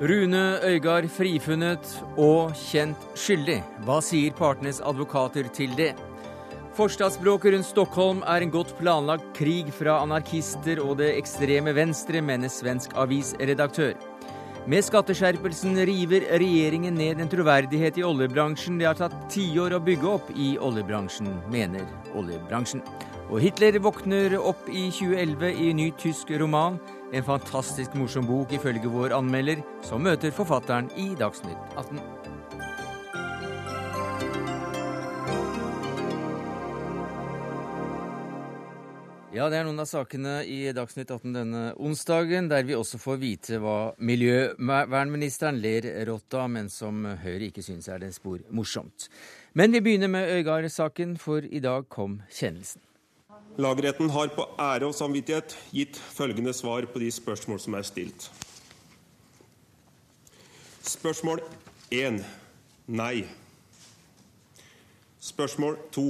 Rune Øygard frifunnet og kjent skyldig. Hva sier partenes advokater til det? Forstadsbråket rundt Stockholm er en godt planlagt krig fra anarkister og det ekstreme venstre, mener svensk avisredaktør. Med skatteskjerpelsen river regjeringen ned en troverdighet i oljebransjen det har tatt tiår å bygge opp i oljebransjen, mener oljebransjen. Og Hitler våkner opp i 2011 i ny tysk roman. En fantastisk morsom bok, ifølge vår anmelder, som møter forfatteren i Dagsnytt 18. Ja, det er noen av sakene i Dagsnytt 18 denne onsdagen, der vi også får vite hva miljøvernministeren ler rått av, men som Høyre ikke syns er det spor morsomt. Men vi begynner med Øygard-saken, for i dag kom kjennelsen. Lagretten har på ære og samvittighet gitt følgende svar på de spørsmål som er stilt. Spørsmål 1 nei. Spørsmål 2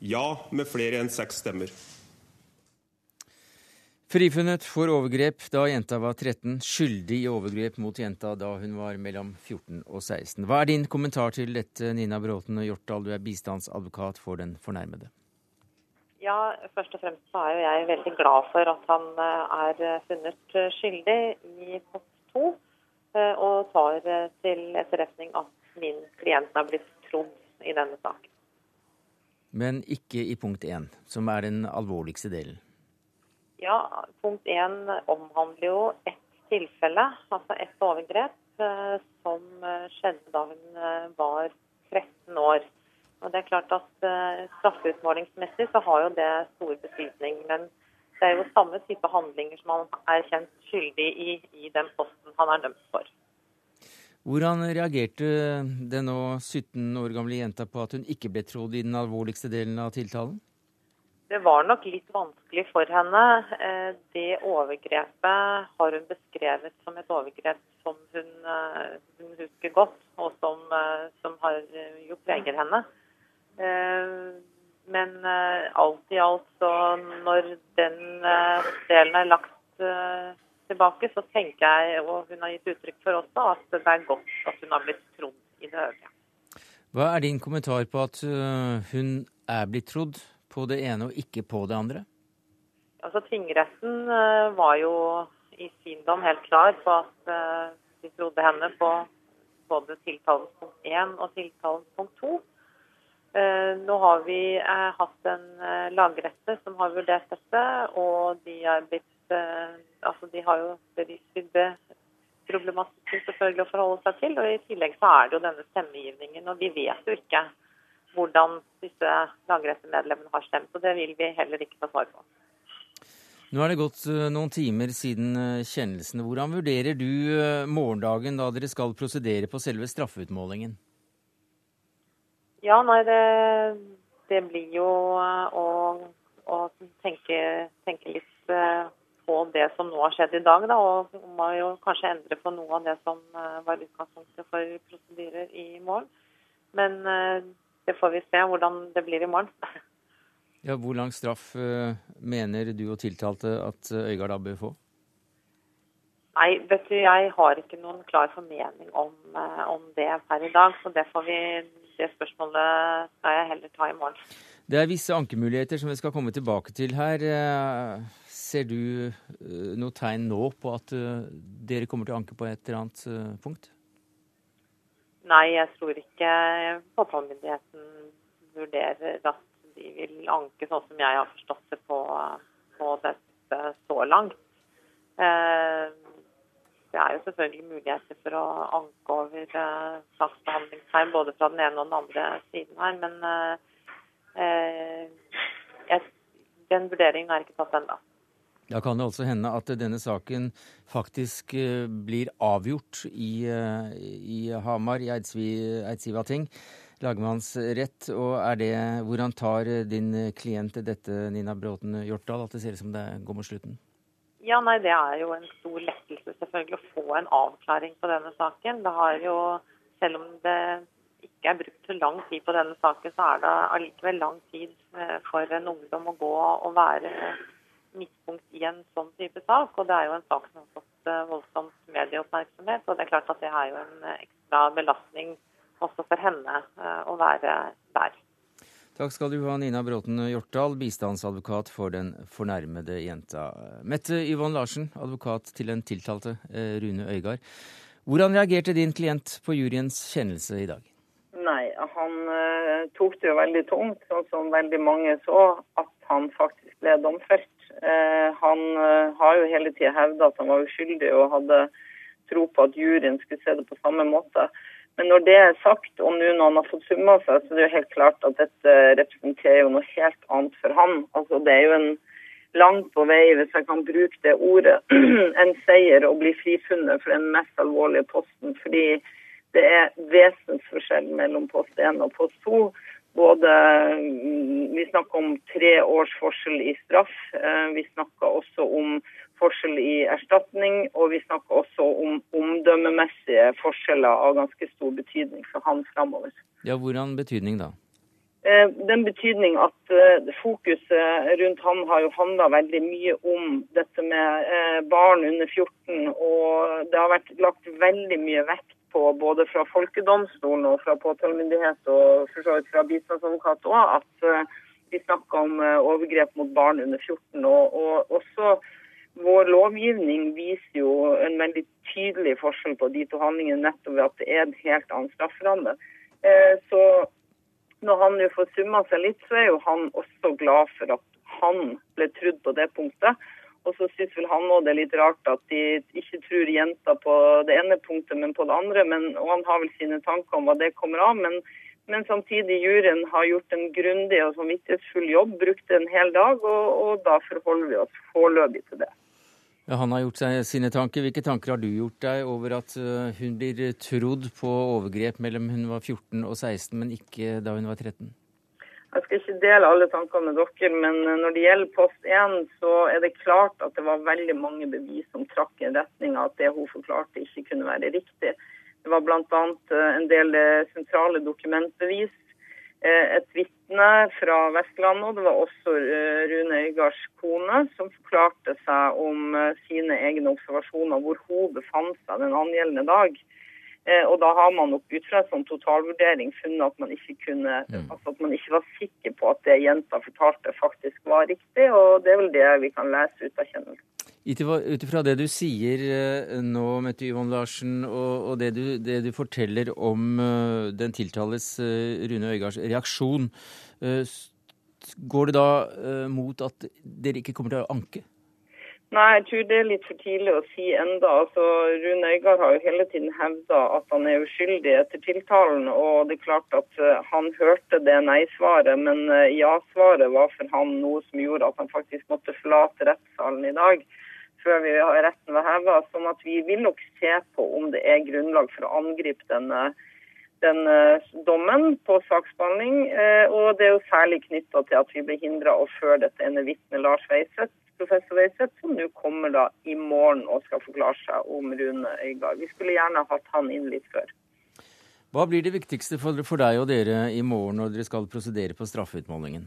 ja med flere enn seks stemmer. Frifunnet for overgrep da jenta var 13, skyldig i overgrep mot jenta da hun var mellom 14 og 16. Hva er din kommentar til dette, Nina Bråten og Hjortdal, du er bistandsadvokat for den fornærmede? Ja, først og fremst så er jo jeg veldig glad for at han eh, er funnet skyldig i post to, eh, og tar eh, til etterretning at min klient har blitt trodd i denne saken. Men ikke i punkt én, som er den alvorligste delen? Ja, punkt én omhandler jo ett tilfelle, altså ett overgrep, som skjedde da hun var 13 år. Og det er klart at uh, Straffeutmålingsmessig så har jo det stor betydning. Men det er jo samme type handlinger som han er kjent skyldig i i den posten han er dømt for. Hvordan reagerte den nå 17 år gamle jenta på at hun ikke ble trodd i den alvorligste delen av tiltalen? Det var nok litt vanskelig for henne. Eh, det overgrepet har hun beskrevet som et overgrep som hun, eh, hun husker godt, og som, som har, jo preger henne. Eh, men eh, alt i alt, så når den eh, delen er lagt tilbake, så tenker jeg, og hun har gitt uttrykk for også, at det er godt at hun har blitt trodd i det øvrige. Hva er din kommentar på at hun er blitt trodd på det ene og ikke på det andre? Altså, Tingretten var jo i sin dom helt klar på at de trodde henne på både tiltalens punkt 1 og tiltalens punkt 2. Eh, nå har vi eh, hatt en eh, lagrette som har vurdert dette, og de, blitt, altså de har jo bevisbyrdeproblematikken selvfølgelig å forholde seg til. Og i tillegg så er det jo denne stemmegivningen, og vi vet jo ikke hvordan disse lagrettemedlemmene har stemt. Og det vil vi heller ikke få svar på. Nå er det gått noen timer siden kjennelsen. Hvordan vurderer du morgendagen da dere skal prosedere på selve straffeutmålingen? Ja, nei, det, det blir jo eh, å, å tenke, tenke, litt eh, på det som nå har skjedd i dag, da, og må jo kanskje endre på noe av det som eh, var utgangspunktet for prosedyrer i morgen. Men det får vi se hvordan det blir i morgen. Ja, hvor lang straff mener du og tiltalte at Øygard da bør få? Nei, vet du, jeg har ikke noen klar formening om, om det per i dag. Så det får vi det spørsmålet skal jeg heller ta i morgen. Det er visse ankemuligheter som vi skal komme tilbake til her. Eh, ser du eh, noe tegn nå på at eh, dere kommer til å anke på et eller annet punkt? Nei, jeg tror ikke påtalemyndigheten vurderer at de vil anke sånn som jeg har forstått det på, på dette så langt. Det er jo selvfølgelig muligheter for å anke over eh, saksbehandlingstime både fra den ene og den andre siden her, men eh, jeg, den vurderingen er ikke tatt ennå. Da kan det altså hende at denne saken faktisk blir avgjort i, i Hamar, i Eidsivating lagmannsrett. Og er det Hvordan tar din klient dette, Nina Bråten Hjortdal, at det ser ut som det går mot slutten? Ja, nei, Det er jo en stor lettelse selvfølgelig å få en avklaring på denne saken. Det har jo, Selv om det ikke er brukt så lang tid på denne saken, så er det allikevel lang tid eh, for en ungdom å gå og være midtpunkt i en sånn type sak. Og det er jo en sak som har fått voldsomt medieoppmerksomhet. Og det er klart at det er jo en ekstra belastning også for henne å være der. Takk skal du ha, Nina Bråten Hjortdal, bistandsadvokat for den fornærmede jenta. Mette Yvonne Larsen, advokat til den tiltalte eh, Rune Øygard. Hvordan reagerte din klient på juryens kjennelse i dag? Nei, han uh, tok det jo veldig tungt, sånn som veldig mange så, at han faktisk ble domfelt. Uh, han har jo hele tida hevda at han var uskyldig og hadde tro på at juryen skulle se det på samme måte. Men når det er sagt, og nå når han har fått summa seg, så er det jo helt klart at dette representerer jo noe helt annet for han. Altså Det er jo en langt på vei, hvis jeg kan bruke det ordet, en seier å bli frifunnet for den mest alvorlige posten. Fordi det er vesensforskjell mellom post 1 og post 2. Både, mm, vi snakker om tre års forskjell i straff. Eh, vi snakker også om forskjell i erstatning, og vi snakker også om omdømmemessige forskjeller av ganske stor betydning for han framover. Ja, Hvordan betydning da? Eh, den betydning at eh, fokuset rundt han har jo handla veldig mye om dette med eh, barn under 14. Og det har vært lagt veldig mye vekt på, både fra folkedomstolen og fra påtalemyndighet og for så vidt fra bistandsadvokat òg, at vi snakker om overgrep mot barn under 14. Og, og også vår lovgivning viser jo en veldig tydelig forskjell på de to handlingene, nettopp ved at det er en helt annen strafferamme. Eh, så når han nå får summa seg litt, så er jo han også glad for at han ble trudd på det punktet. Og så syns vel han òg det er litt rart at de ikke tror jenta på det ene punktet, men på det andre. Men, og han har vel sine tanker om hva det kommer av. Men, men samtidig, juryen har gjort en grundig og samvittighetsfull jobb, brukte en hel dag, og, og da forholder vi oss foreløpig til det. Ja, han har gjort seg sine tanker. Hvilke tanker har du gjort deg over at eh, hun blir trodd på overgrep mellom hun var 14 og 16, men ikke da hun var 13? Jeg skal ikke dele alle tankene med dere, men eh, når det gjelder post 1, så er det klart at det var veldig mange bevis som trakk i retning av at det hun forklarte ikke kunne være riktig. Det var bl.a. Eh, en del sentrale dokumentbevis Eh, et vitne fra Vestlandet, og det var også eh, Rune Øygards kone, som forklarte seg om eh, sine egne observasjoner, hvor hun befant seg den angjeldende dag. Og da har man nok ut fra en sånn totalvurdering funnet at man ikke kunne, mm. altså at man ikke var sikker på at det jenta fortalte faktisk var riktig, og det er vel det vi kan lese ut av kjennelsen. Ut ifra det du sier eh, nå, Mette Yvonne Larsen, og, og det, du, det, du, forteller om uh, den tiltales uh, Rune Øygards reaksjon, går det da mot at dere ikke kommer til å anke? Nei, jeg tror det er litt for tidlig å si enda. Altså, Rune Øygard har jo hele tiden hevda at han er uskyldig etter tiltalen. Og det er klart at han hørte det nei-svaret, men ja-svaret var for han noe som gjorde at han faktisk måtte forlate rettssalen i dag før vi retten var heva. Sånn at vi vil nok se på om det er grunnlag for å angripe denne, denne dommen på saksbehandling. Eh, og det er jo særlig knytta til at vi ble hindra å føre dette ene vitnet, Lars Weiseth, professor Weiseth, som nå kommer da i morgen og skal forklare seg om Rune Øygard. Vi skulle gjerne hatt han inn litt før. Hva blir det viktigste for, deg og dere i morgen når dere skal prosedere på straffeutmålingen?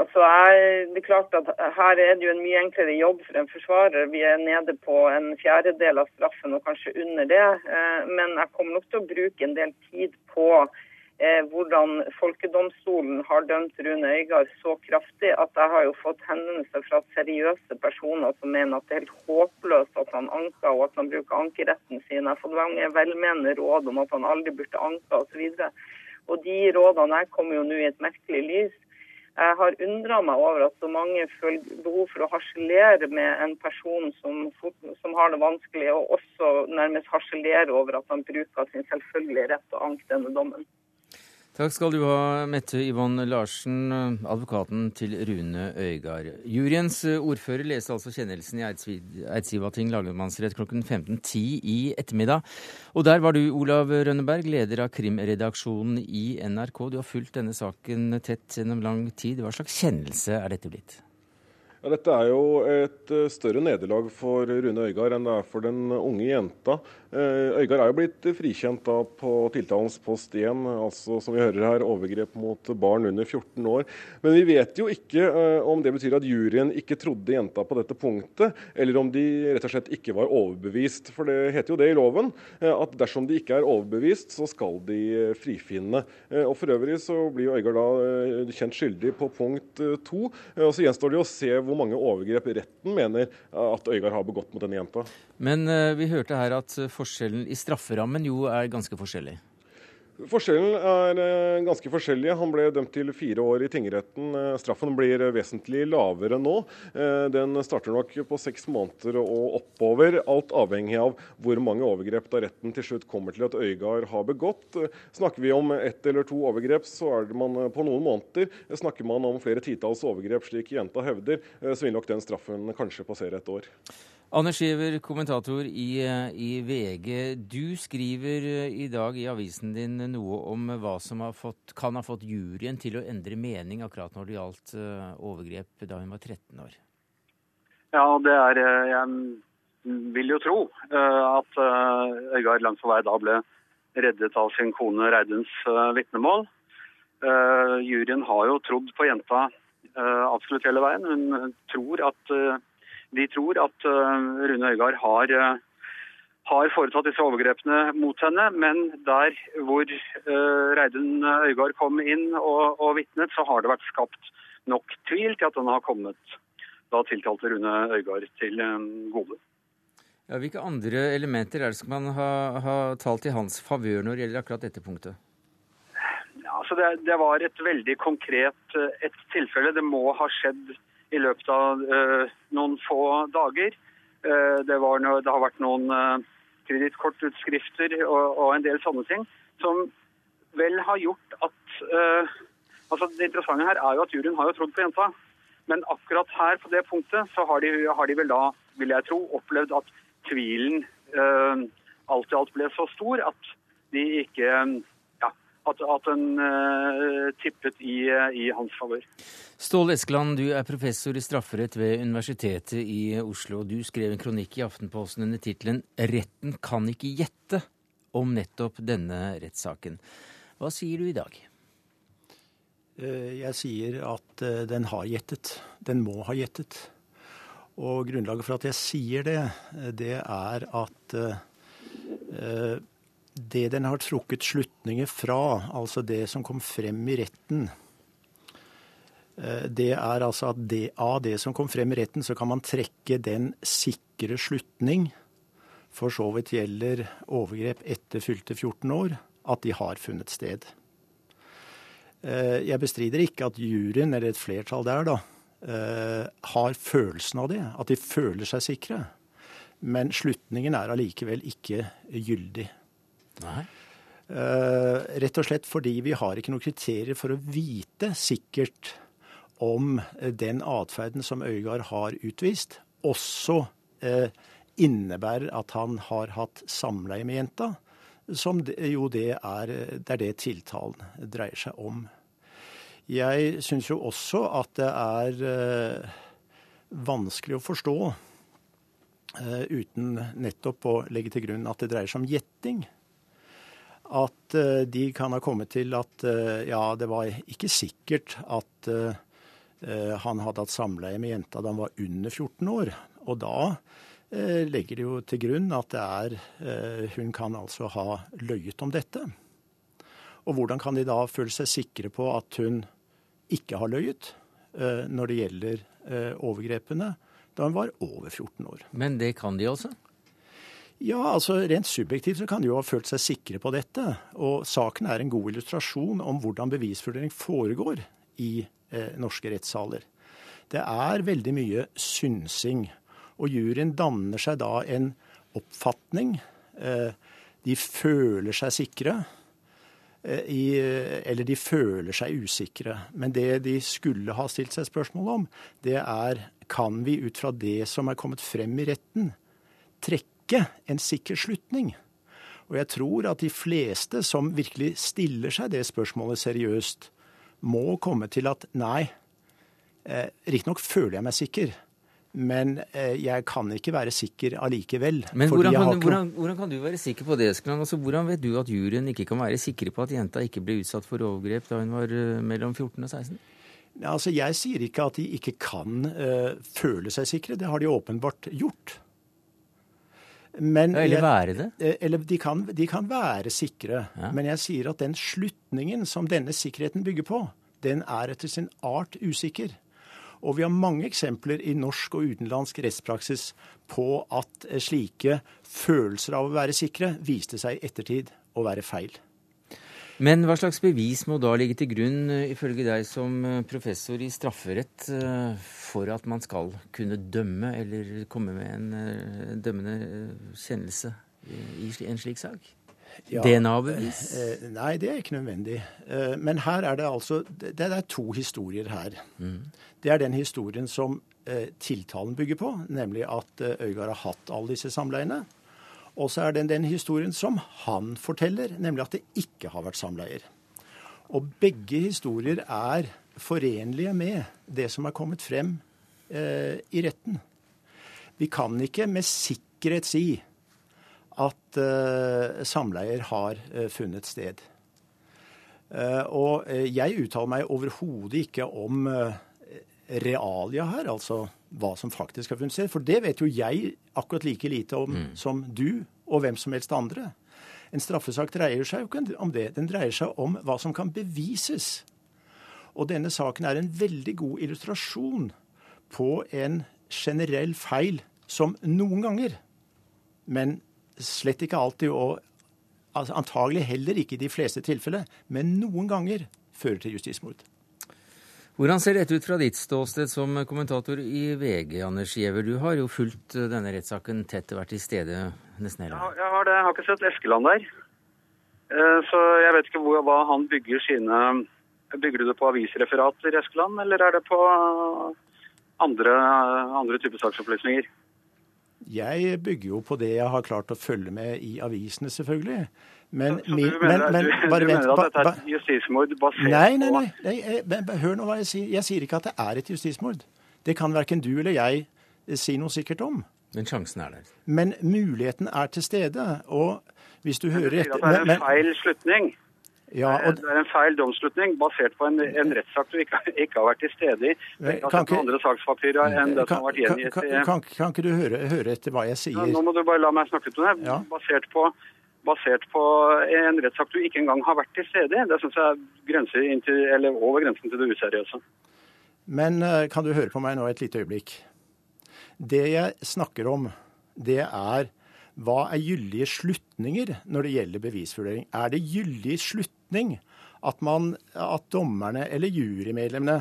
Altså, jeg, det er klart at Her er det jo en mye enklere jobb for en forsvarer. Vi er nede på en fjerdedel av straffen og kanskje under det. Eh, men jeg kommer nok til å bruke en del tid på eh, hvordan folkedomstolen har dømt Rune Øygard så kraftig at jeg har jo fått henvendelser fra seriøse personer som mener at det er helt håpløst at han anker og at han bruker ankeretten sin. Jeg har fått mange velmenende råd om at han aldri burde anke osv. Og, de rådene her kommer jo nå i et merkelig lys. Jeg har undra meg over at så mange føler behov for å harselere med en person som, som, har det vanskelig, og også nærmest harselere over at han bruker sin selvfølgelige rett til å anke denne dommen. Takk skal du ha, Mette Yvonne Larsen, advokaten til Rune Øygard. Juryens ordfører leste altså kjennelsen i Eidsivating lagmannsrett klokken 15.10 i ettermiddag. Og der var du, Olav Rønneberg, leder av krimredaksjonen i NRK. Du har fulgt denne saken tett gjennom lang tid. Hva slags kjennelse er dette blitt? Ja, dette er jo et eh, større nederlag for Rune Øygard enn det er for den unge jenta. Eh, Øygard er jo blitt frikjent da på tiltalens post 1, altså som vi hører her, overgrep mot barn under 14 år. Men vi vet jo ikke eh, om det betyr at juryen ikke trodde jenta på dette punktet, eller om de rett og slett ikke var overbevist. For det heter jo det i loven, at dersom de ikke er overbevist, så skal de frifinne. Og For øvrig så blir Øygard da kjent skyldig på punkt to. Og så gjenstår det å se hvor hvor mange overgrep retten mener at Øygard har begått mot denne jenta. Men uh, vi hørte her at forskjellen i strafferammen jo er ganske forskjellig. Forskjellen er eh, ganske forskjellig. Han ble dømt til fire år i tingretten. Eh, straffen blir vesentlig lavere nå. Den starter nok på seks måneder og oppover, alt avhengig av hvor mange overgrep da retten til slutt kommer til at Øygard har begått. Snakker vi om ett eller to overgrep, så er det man på noen måneder. Snakker man om flere titalls overgrep, slik jenta hevder, så vil nok den straffen kanskje passere et år. Anders Skjever, kommentator i, i, VG. Du skriver eh, i dag i avisen din noe om hva som fått, kan ha fått juryen til å endre mening akkurat når det gjaldt uh, overgrep da hun var 13 år. Ja, det er eh, Jeg vil jo tro at Øygard langt på vei da ble reddet av sin kone Reiduns vitnemål. Juryen har jo trodd på jenta absolutt hele veien. Hun tror at de tror at eh, Rune Øygard har, eh, har foretatt disse overgrepene mot henne, men der hvor uh, Reidun Øygard kom inn og, og vitnet, så har det vært skapt nok tvil til at den har kommet da tiltalte Rune Øygard til gode. Ja, hvilke andre elementer er det som man har ha talt i hans favør når det gjelder akkurat dette punktet? Ja, altså det, det, var et veldig konkret et tilfelle. Det må ha skjedd i løpet av uh, noen få dager. Uh, det, noe, det, har vært noen uh, kredittkortutskrifter og, og, en del sånne ting som vel har gjort at uh, altså Det interessante her er jo at juryen har jo trodd på jenta. Men akkurat her på det punktet så har de, har de vel da, vil jeg tro, opplevd at tvilen alt i alt ble så stor at de ikke at, at den uh, tippet i, i hans favør. Ståle Eskeland, du er professor i strafferett ved Universitetet i Oslo. Du skrev en kronikk i Aftenposten under tittelen 'Retten kan ikke gjette' om nettopp denne rettssaken. Hva sier du i dag? Eh, jeg sier at eh, den har gjettet. Den må ha gjettet. Og grunnlaget for at jeg sier det, det er at det den har trukket slutninger fra, altså det som kom frem i retten, eh, det er altså at det, av det som kom frem i retten, så kan man trekke den sikre slutning, for så vidt gjelder overgrep etter fylte 14 år, at de har funnet sted. Eh, jeg bestrider ikke at juryen, eller et flertall der, da, eh, har følelsen av det, at de føler seg sikre. Men slutningen er allikevel ikke gyldig. Nei. Uh, rett og slett fordi vi har ikke noen kriterier for å vite sikkert om den atferden som Øygard har utvist, også uh, innebærer at han har hatt samleie med jenta, som jo det er, det er det tiltalen dreier seg om. Jeg syns jo også at det er uh, vanskelig å forstå, uten nettopp å legge til grunn at det dreier seg om gjetting at eh, de kan ha kommet til at eh, ja, det var ikke sikkert at eh, han hadde hatt samleie med jenta da han var under 14 år. Og da legger de jo til grunn at er Hun kan altså ha løyet om dette. Og hvordan kan de da føle seg sikre på at hun ikke har løyet når det gjelder overgrepene da hun var over 14 år? Men det kan de altså? Ja, altså Rent subjektivt så kan de jo ha følt seg sikre på dette. Og saken er en god illustrasjon om hvordan bevisvurdering foregår i eh, norske rettssaler. Det er veldig mye synsing. Og juryen danner seg da en oppfatning. Eh, de føler seg sikre. Eh, i, eller de føler seg usikre. Men det de skulle ha stilt seg spørsmål om, det er kan vi ut fra det som er kommet frem i retten, trekke ikke en sikker slutning. Og jeg tror at de fleste som virkelig stiller seg det spørsmålet seriøst, må komme til at nei, Eh, Riktignok føler jeg meg sikker, men eh, jeg kan ikke være sikker allikevel. Men fordi hvordan jeg har kan, ikke hvordan, hvordan kan du være sikker på det, Eskeland? Altså, hvordan vet du at juryen ikke kan være sikre på at jenta ikke ble utsatt for overgrep da hun var uh, mellom 14 og 16? Altså, Jeg sier ikke at de ikke kan uh, føle seg sikre. Det har de åpenbart gjort. Men eller jeg- være det? eh, Eller de kan, de kan være sikre. Ja. Men jeg sier at den slutningen som denne sikkerheten bygger på, den er etter sin art usikker. Og vi har mange eksempler i norsk og utenlandsk rettspraksis på at eh, slike følelser av å være sikre viste seg i ettertid å være feil. Men hva slags bevis må da ligge til grunn, eh, ifølge deg som eh, professor i strafferett, eh, for at man skal kunne dømme eller komme med en dømmende kjennelse i en slik sak? Ja, DNA-bevis? Nei, det er ikke nødvendig. Men her er det altså Det er to historier her. Det er den historien som tiltalen bygger på, nemlig at Øygard har hatt alle disse samleiene. Og så er det den historien som han forteller, nemlig at det ikke har vært samleier. Og begge historier er forenlige med det som er kommet frem eh, i retten. Vi kan ikke med sikkerhet si at eh, samleier har eh, funnet sted. Eh, og eh, jeg uttaler meg overhodet ikke om eh, realia her, altså hva som faktisk har funnet sted. For det vet jo jeg akkurat like lite om som du og hvem som helst andre. En straffesak dreier seg jo ikke om det. Den dreier seg om hva som kan bevises. Og denne saken er en veldig god illustrasjon på en generell feil som noen ganger, men slett ikke alltid, og altså antagelig heller ikke i de fleste tilfeller, men noen ganger fører til justismord. Hvordan ser dette ut fra ditt ståsted som kommentator i VG, Anders Giæver? Du har jo fulgt eh, denne rettssaken tett og vært til stede nesten hele Ja, jeg har det. Jeg har ikke sett Eskeland der. Eh, Så jeg vet ikke hvor, hva han bygger sine Bygger du det på avisreferater, Eskeland, eller er det på andre, andre typer saksopplysninger? Jeg bygger jo på det jeg har klart å følge med i avisene, selvfølgelig. Men, Så min- du mener, men, men du, bare du vent. mener at dette er et justismord basert Nei, nei, nei. nei jeg, hør nå hva jeg sier. Jeg sier ikke at det er et justismord. Det kan verken du eller jeg eh, si noe sikkert om. Men sjansen er der. Men muligheten er til stede. Og hvis du hører sier etter at det er en feil slutning. ja, og, Det er en feil domsslutning basert på en, en rettssak du ikke, ikke har vært til stede i. Har kan ikke- andre saksfaktorer enn det som har vært kan, gjengitt kan, kan, kan ikke du høre, høre etter hva jeg Ja, sier? nå må du bare la meg snakke til det. Ja. Basert, på, basert på en rettssak du ikke engang har vært til stede. Det syns jeg grenser inntil, eller over grensen til det useriøse. Men eh, kan du høre på meg nå et lite øyeblikk? Det jeg snakker om, det er hva er gyldige slutninger når det gjelder bevisvurdering? Er det gyldig slutning at, man, at dommerne eller jurymedlemmene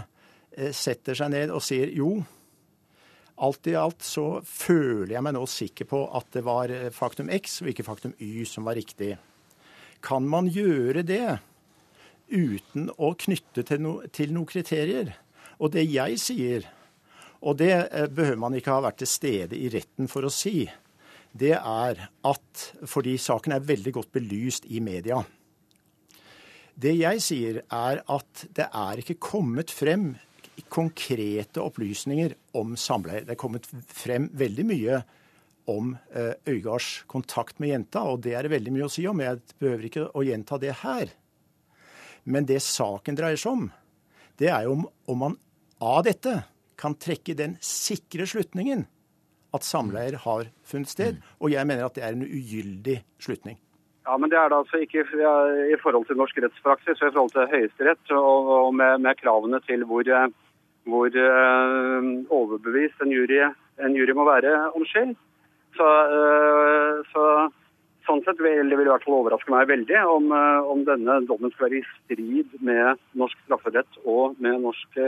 eh, setter seg ned og sier jo, alt i alt så føler jeg meg nå sikker på at det var eh, faktum X og ikke faktum Y som var riktig. Kan man gjøre det uten å knytte til, no, til noen kriterier? Og det jeg sier, og det eh, behøver man ikke ha vært til stede i retten for å si, det er at fordi saken er veldig godt belyst i media. Det jeg sier, er at det er ikke kommet frem konkrete opplysninger om samleie. Det er kommet frem veldig mye om eh, Øygards kontakt med jenta, og det er det veldig mye å si om. Jeg behøver ikke å gjenta det her. Men det saken dreier seg om, det er jo om, om man av dette kan trekke den sikre slutningen at samleier har funnet sted. Og jeg mener at det er en ugyldig slutning. Ja, men det er det altså ikke i forhold til norsk rettspraksis og i forhold til Høyesterett og, og med, med kravene til hvor, eh, hvor eh, overbevist en jury, en jury må være om skyld. Så, eh, så sånn sett vil det i hvert fall overraske meg veldig om, eh, om denne dommen skal være i strid med norsk strafferett og med norsk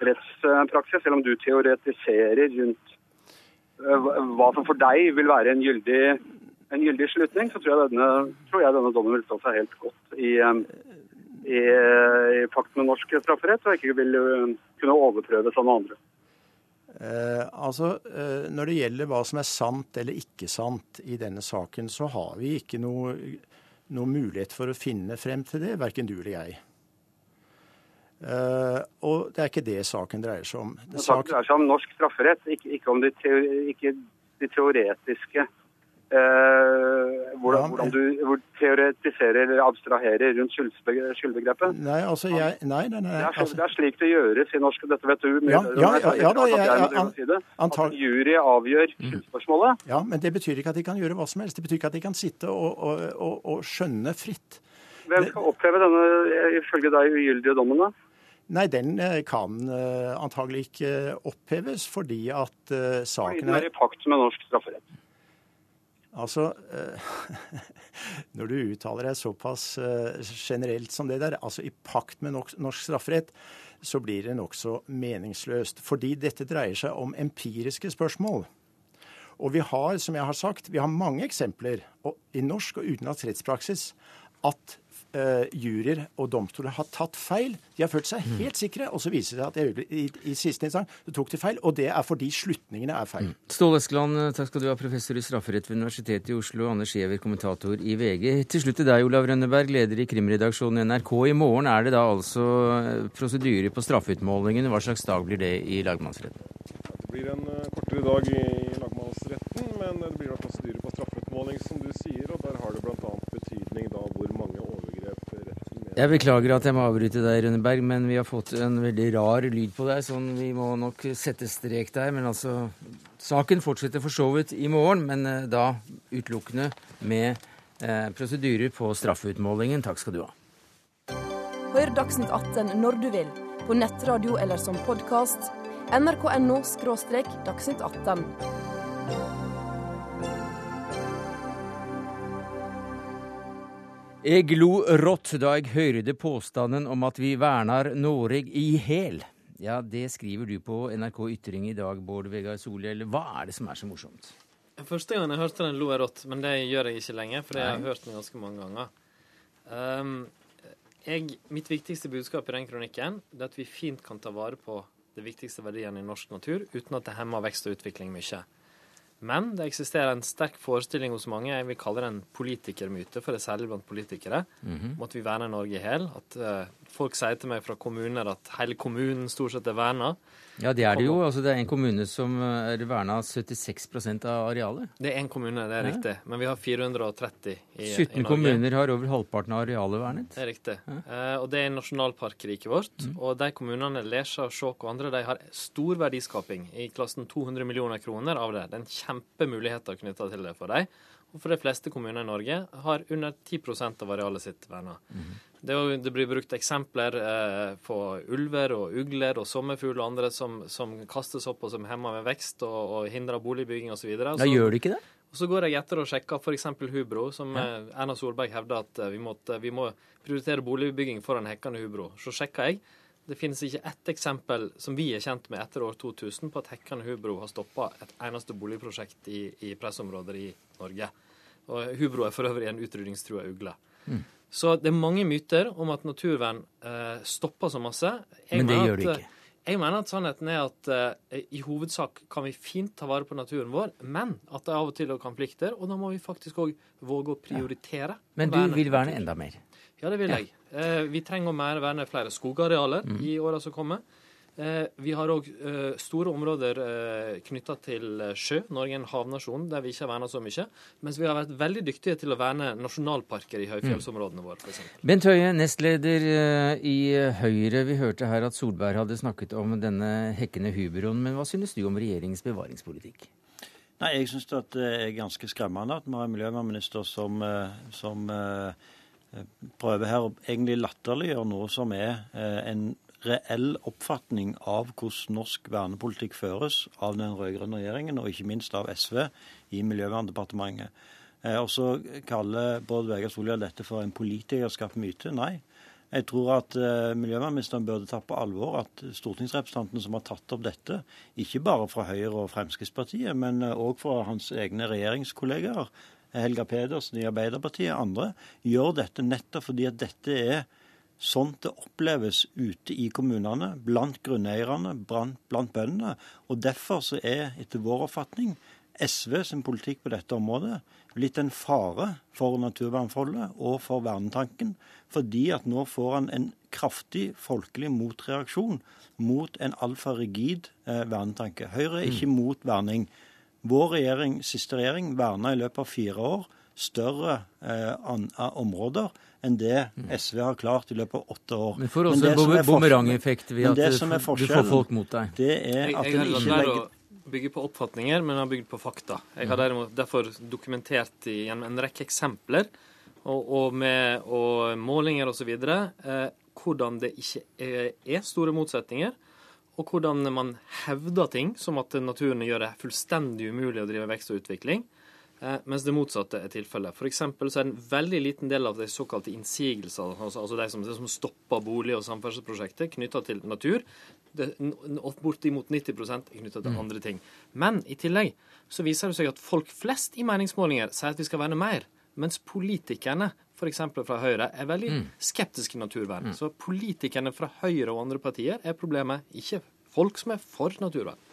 rettspraksis, selv om du teoretiserer rundt hva som for deg vil være en gyldig en gyldig slutning, så tror jeg denne, tror jeg denne dommen vil stå seg helt godt i, i, i pakt med norsk strafferett, og ikke vil kunne overprøves av noen andre. Eh, altså, eh, Når det gjelder hva som er sant eller ikke sant i denne saken, så har vi ikke noe, noe mulighet for å finne frem til det, verken du eller jeg. Eh, og det er ikke det saken dreier seg om. Det saken dreier seg om norsk strafferett, ikke, ikke om de, ikke de teoretiske Eh, hvordan, hvordan, du teoretiserer eller abstraherer rundt skyldbegrepet? Nei, altså jeg, nei, nei, nei, det, er, altså, det er slik det gjøres i norsk, dette vet du. Med, ja, ja, ja, ja da, jeg, jeg, an, si at jury avgjør mm. skyldspørsmålet. Ja, men det betyr ikke at de kan gjøre hva som helst. Det betyr ikke at de kan sitte og, og, og, og skjønne fritt. Hvem skal oppheve denne, ifølge deg, ugyldige dommen? da? Nei, den eh, kan uh, antagelig ikke oppheves fordi at saken Fordi den er i pakt med norsk strafferett. Altså, eh, når du uttaler deg såpass eh, generelt som det der, altså i pakt med norsk strafferett, så blir det nokså meningsløst. Fordi dette dreier seg om empiriske spørsmål. Og vi har, som jeg har sagt, vi har mange eksempler i norsk og utenlandsk rettspraksis at uh, juryer og domstoler har tatt feil. De har følt seg mm. helt sikre, og så viser det seg at i, i, i siste instans tok de feil. Og det er fordi slutningene er feil. Mm. Ståle Eskeland, eh, takk skal du ha, professor i strafferett ved Universitetet i Oslo. Anders Giæver, kommentator i VG. Til slutt til deg, Olav Rønneberg, leder i krimredaksjonen i NRK. I morgen er det da altså eh, prosedyre på straffeutmålingen. Hva slags dag blir det i lagmannsretten? Det blir en kortere dag i lagmannsretten, men det blir da prosedyre på straffeutmåling, som du sier. og der har det bl.a. betydning da hvor jeg beklager at jeg må avbryte deg, Rønneberg, men vi har fått en veldig rar lyd på deg, sånn vi må nok sette strek der. Men altså Saken fortsetter for så vidt i morgen, men eh, da utelukkende med eh, prosedyrer på straffeutmålingen. Takk skal du ha. Hør Dagsnytt 18 når du vil, på nettradio eller som podkast. nrk.no – dagsnytt 18. Jeg lo rått da jeg hørte påstanden om at vi vernar Noreg i hæl. Ja, det skriver du på NRK Ytring i dag, Bård Vegar Solhjell. Hva er det som er så morsomt? Første gang jeg hørte den, lo jeg rått, men det gjør jeg ikke lenger, for jeg har hørt den ganske mange ganger. Um, jeg, mitt viktigste budskap i den kronikken er at vi fint kan ta vare på de viktigste verdiene i norsk natur uten at det hemmer vekst og utvikling mye. Men det eksisterer en sterk forestilling hos mange, jeg vil kalle det en politikermyte, for det er særlig blant politikere, mm -hmm. om at vi verner Norge i hel, At uh, folk sier til meg fra kommuner at hele kommunen stort sett er verna. Ja, det er det jo. Altså, det er en kommune som eh, er verna 76% av arealet. Det er én kommune, det er ja. riktig. Men vi har 430 i, 17 i Norge. kommuner har over halvparten av arealet vernet. Det er riktig. Ja. Eh, og det er nasjonalparkriket vårt. Mm. Og de kommunene, Lesja, Skjåk og andre, de har stor verdiskaping i klassen 200 millioner kroner av det. Det er en kjempemuligheter knytta til det for dem. Og for de fleste kommuner i Norge har under 10% av arealet sitt verna. Mm. Det, det, blir brukt eksempler eh, på ulver og ugler og sommerfugl og andre som, som, kastes opp og som hemmer med vekst og, og hindrer boligbygging osv. Ja, gjør det ikke det? Og Så går jeg etter og sjekker f.eks. hubro, som ja. Eh, Erna Solberg hevder at eh, vi, måtte, vi, må prioritere boligbygging foran hekkende hubro. Så sjekker jeg. Det finnes ikke ett eksempel som vi er kjent med etter år 2000 på at hekkende hubro har stoppa et eneste boligprosjekt i, i pressområder i Norge. Og hubro er for øvrig en utrydningstrua ugle. Mm. Så det er mange myter om at naturvern eh, stopper så masse. Jeg Men det gjør det ikke. Eh, jeg mener at sannheten er at eh, i hovedsak kan vi fint ta vare på naturen vår, men at det av og til er konflikter, og da må vi faktisk òg våge å prioritere. Ja. Men du vil verne enda mer? Ja, det vil jeg. Eh, vi trenger å verne flere skogarealer mm. i åra som kommer. Eh, vi har òg eh, store områder eh, knytta til sjø. Norge er en havnasjon der vi ikke har verna så mye. Mens vi har vært veldig dyktige til å verne nasjonalparker i høyfjellsområdene våre. For Bent Høie, nestleder i Høyre. Vi hørte her at Solberg hadde snakket om denne hekkende hubroen. Men hva synes du om regjeringens bevaringspolitikk? Nei, Jeg syns det er ganske skremmende at vi har en miljøvernminister som, som prøver her å egentlig latterliggjøre noe som er en reell oppfatning av hvordan norsk vernepolitikk føres av den rød-grønne regjeringen, og ikke minst av SV i Miljøverndepartementet. Eh, og så kaller Bård Vegar Solhjell dette for en politikerskapt myte. Nei. Jeg tror at uh, miljøvernministeren burde ta på alvor at stortingsrepresentantene som har tatt opp dette, ikke bare fra Høyre og Fremskrittspartiet, men òg uh, fra hans egne regjeringskollegaer, Helga Pedersen i Arbeiderpartiet og andre, gjør dette nettopp fordi at dette er sånn det oppleves ute i kommunene, blant grunneierne, blant, bøndene. Og Derfor så er etter vår oppfatning SV sin politikk på dette området blitt en fare for naturvernfoldet og for vernetanken. Fordi at nå får han en kraftig folkelig motreaksjon mot en altfor rigid eh, vernetanke. Høyre er ikke mm. mot verning. Vår regjering, siste regjering verna i løpet av fire år større eh, an, områder enn det. SV har klart i løpet av åtte år. Men får også en bumerangeffekt ved at du får folk mot deg. Det er at en ikke legger bygge på oppfatninger, men har bygd på fakta. Jeg har derimot derfor dokumentert gjennom en rekke eksempler og, og med og målinger osv. Eh, hvordan det ikke er, er store motsetninger og hvordan man hevder ting som at naturen gjør det fullstendig umulig å drive vekst og utvikling. Eh, mens det motsatte er tilfellet. For så er en veldig liten del av de såkalte innsigelsene, altså, altså de som, de som stopper bolig- og samferdselsprosjekter knytta til natur, det, bortimot 90 er knytta til mm. andre ting. Men i tillegg så viser det seg at folk flest i meningsmålinger sier at vi skal verne mer. Mens politikerne, f.eks. fra Høyre, er veldig mm. skeptiske til naturvern. Mm. Så politikerne fra Høyre og andre partier er problemet, ikke folk som er for naturvern.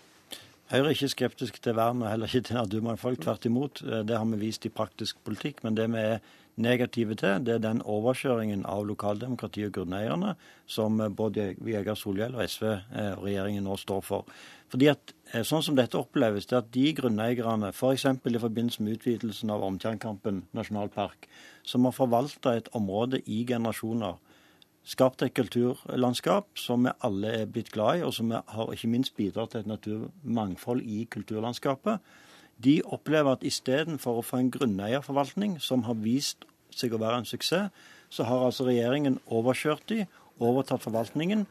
Høyre er ikke skeptisk til vern og heller ikke til naturmangfold. Tvert imot. Eh, det har vi vist i praktisk politikk. Men det vi er negative til, det er den overkjøringen av lokaldemokratiet og grunneierne som eh, både Vegard Solhjell og SV eh, og regjeringen nå står for. Fordi at Sånn som dette oppleves, det er at de grunneierne, f.eks. I forbindelse med utvidelsen av Ormtjernkampen nasjonalpark, som har forvalta et område i generasjoner, skapt et kulturlandskap som vi alle er blitt glad i, og som har ikke minst bidratt til et naturmangfold i kulturlandskapet. De opplever at istedenfor å få en grunneierforvaltning som har vist seg å være en suksess, så har altså regjeringen overkjørt de, overtatt forvaltningen.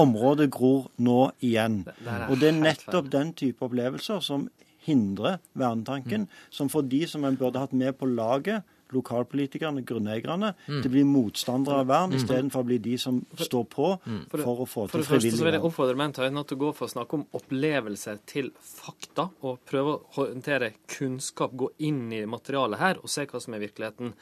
området gror nå igjen. Og det er nettopp den type opplevelser som hindrer vernetanken, som for de som en burde hatt med på laget, lokalpolitikerne, grunneierne, mm. til å bli motstandere av vern, mm. istedenfor å bli de som står på mm. for, for, å få til frivillig vern. For det første så vil jeg oppfordre menn til å gå for å snakke om opplevelser til fakta, og prøve å håndtere kunnskap, gå inn i materialet her og se hva som er virkeligheten.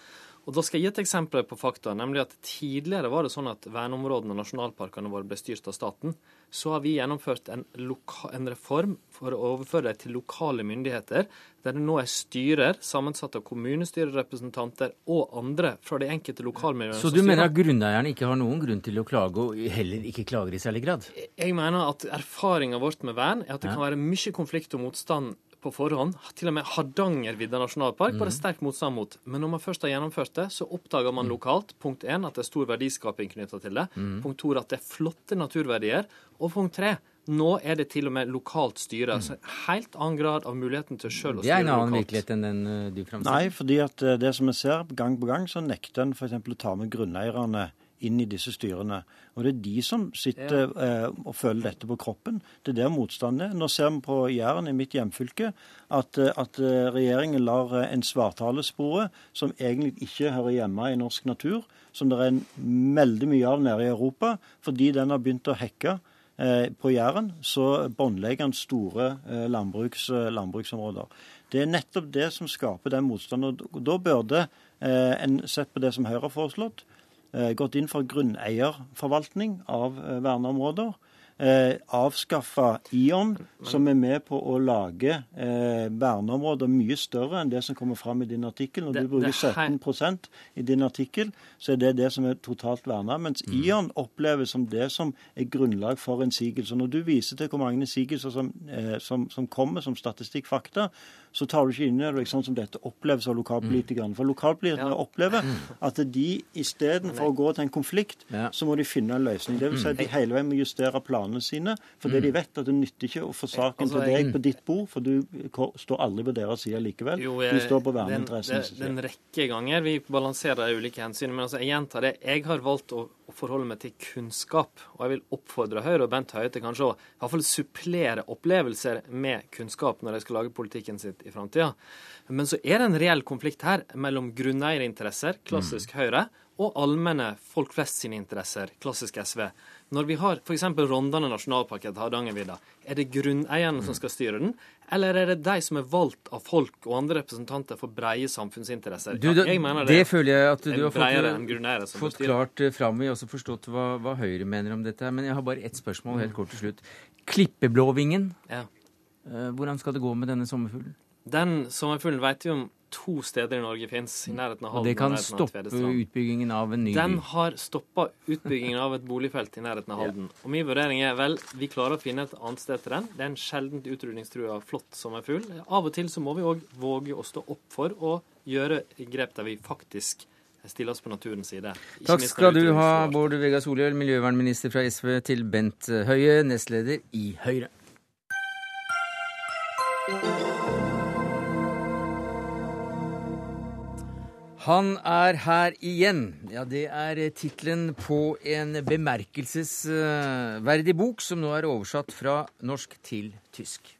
Og Da skal jeg gi et eksempel på fakta. nemlig at Tidligere var det sånn at verneområdene og nasjonalparkene våre ble styrt av staten så har vi gjennomført en, en, reform for å overføre det til lokale myndigheter, der det nå er styrer sammensatt av kommunestyrerepresentanter og andre fra de enkelte lokalmiljøene. Så du mener at grunneierne ikke har noen grunn til å klage, og heller ikke klager i særlig grad? Jeg mener at erfaringa vårt med vern er at det kan være mye konflikt og motstand på forhånd. Til og med Hardangervidda nasjonalpark var det mm. sterk motstand mot. Men når man først har gjennomført det, så oppdager man mm. lokalt punkt 1, at det er stor verdiskaping knytta til det. Mm. Punkt 2, at det er flotte naturverdier. Og punkt 3, nå er det til og med lokalt styre. så en helt annen grad av muligheten til sjøl å styre lokalt. Det er en annen virkelighet enn den eh, du framstiller? Nei, fordi at eh, det som vi ser gang på gang, så nekter en f.eks. å ta med grunneierne inn i disse styrene. Og Det er de som sitter eh, og føler dette på kroppen. Det er der motstanden er. Nå ser vi på Jæren, i mitt hjemfylke, at, eh, at eh, regjeringen lar eh, en svarthalespore som egentlig ikke hører hjemme i norsk natur, som det er en, veldig mye av nede i Europa, fordi den har begynt å hekke eh, på Jæren, så båndlegger den store eh, landbruks, landbruksområder. Det er nettopp det som skaper den motstanden. og Da burde en sett på det som Høyre har foreslått, gått inn for grunneierforvaltning av eh, verneområder. Eh, avskaffa ION, som er med på å lage eh, verneområder mye større enn det som kommer fram i din artikkel. Når du bruker 17% i din artikkel, så er det det som er totalt verna. Mens mm. ION oppleves som det som er grunnlag for innsigelse. Når du viser til hvor mange innsigelser som, eh, som, som kommer som statistikkfakta, så tar du ikke inn over deg sånn som dette oppleves av lokalpolitikerne. For lokalpolitikerne opplever at de istedenfor å gå til en konflikt, så må de finne en løsning. Det vil si at de hele veien må justere planene sine, fordi de vet at det nytter ikke å få saken altså, til deg på ditt bord, for du står aldri på deres side likevel. Du står på verneinteressens side. Det er en rekke ganger vi balanserer de ulike hensynene. Men altså, jeg gjentar det. Jeg har valgt å forholde meg til kunnskap. Og jeg vil oppfordre Høyre og Bent Høie til kanskje å i hvert fall supplere opplevelser med kunnskap når de skal lage politikken sitt i framtida. Men så er det en reell konflikt her mellom grunneierinteresser, klassisk mm. Høyre, og allmenne folk flest sine interesser, klassisk SV. Når vi har f.eks. Rondane nasjonalpark etter Hardangervidda, er det grunneierne som skal styre den, eller er det de som er valgt av folk og andre representanter for breie samfunnsinteresser? Du, det, det, det, føler jeg at du har fått, fått klart eh, fram i, og også forstått hva, hva, Høyre mener om dette. Men jeg har bare ett spørsmål helt kort til slutt. Klippeblåvingen, ja. Eh, hvordan skal det gå med denne sommerfuglen? Den sommerfuglen vet vi om to steder i Norge fins, i nærheten av Og Halden. det kan og stoppe utbyggingen av en ny Den har stoppa utbyggingen av et boligfelt i nærheten av Halden. Og min vurdering er vel, vi klarer å finne et annet sted til den. Det er en sjeldent utrydningstrua flott sommerfugl. Av og til så må vi òg våge å stå opp for å gjøre grep der vi faktisk stiller oss på naturens side. Ikke Takk skal du ha, Bård Vegar Solhjell, miljøvernminister fra SV, til Bent Høie, nestleder i Høyre. Han er her igjen. Ja, det er tittelen på en bemerkelsesverdig bok som nå er oversatt fra norsk til tysk.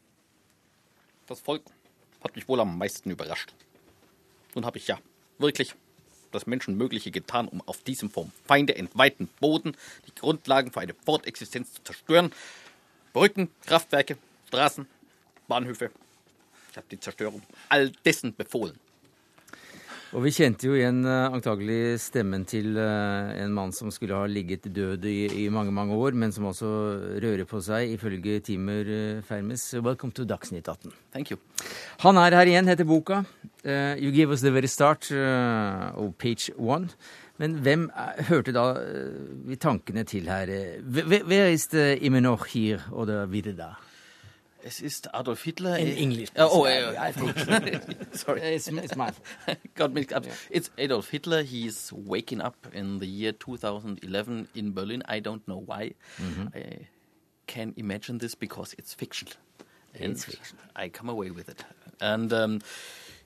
Das Volk hat mich wohl am meisten überrascht. Nun habe ich ja wirklich das Menschenmögliche getan, um auf diesem vom Feinde entweihten Boden die Grundlagen für eine Fortexistenz zu zerstören. Brücken, Kraftwerke, Straßen, Bahnhöfe. Ich habe die Zerstörung all dessen befohlen. Og vi kjente jo igjen eh, antagelig stemmen til eh, en mann som skulle ha ligget død i, i mange, mange år, men som også rører på seg, ifølge Timer eh, Fermes. Welcome to Dagsnytt 18. Thank you. Han er her igjen, heter boka. Uh, you give us the very start uh, of page one. Men hvem hørte da uh, tankene til her? Hve- Where is the immer noch hier wieder da? Es ist Adolf Hitler. In äh, English, Uh, oh, uh, I think- sorry. It's- it's my Got mixed up. It's Adolf Hitler. He's waking up in the year 2011 in Berlin. I don't know why. Mhm. I can imagine this because it's fiction. And It's fiction. I come away with it. And um,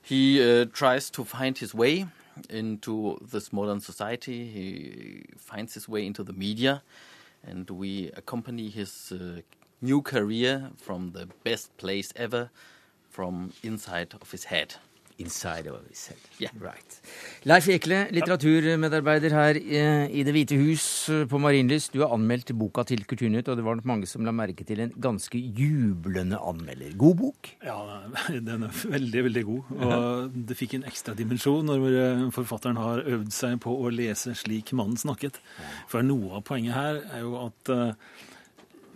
he uh, tries to find his way into this modern society. He finds his way into the media, and we accompany his uh, new career from the best place ever, from inside of his head. Inside of his head. Yeah. Right. Leif Ekle, litteraturmedarbeider her i, i Det hvite hus eh, på Marienlyst. Du har anmeldt boka til Kulturnytt, og det var nok mange som la merke til en ganske jublende anmelder. God bok? Ja, den er veldig, veldig god. Og det fikk en ekstra dimensjon når eh, forfatteren har øvd seg på å lese slik mannen snakket. For noe av poenget her er jo at eh,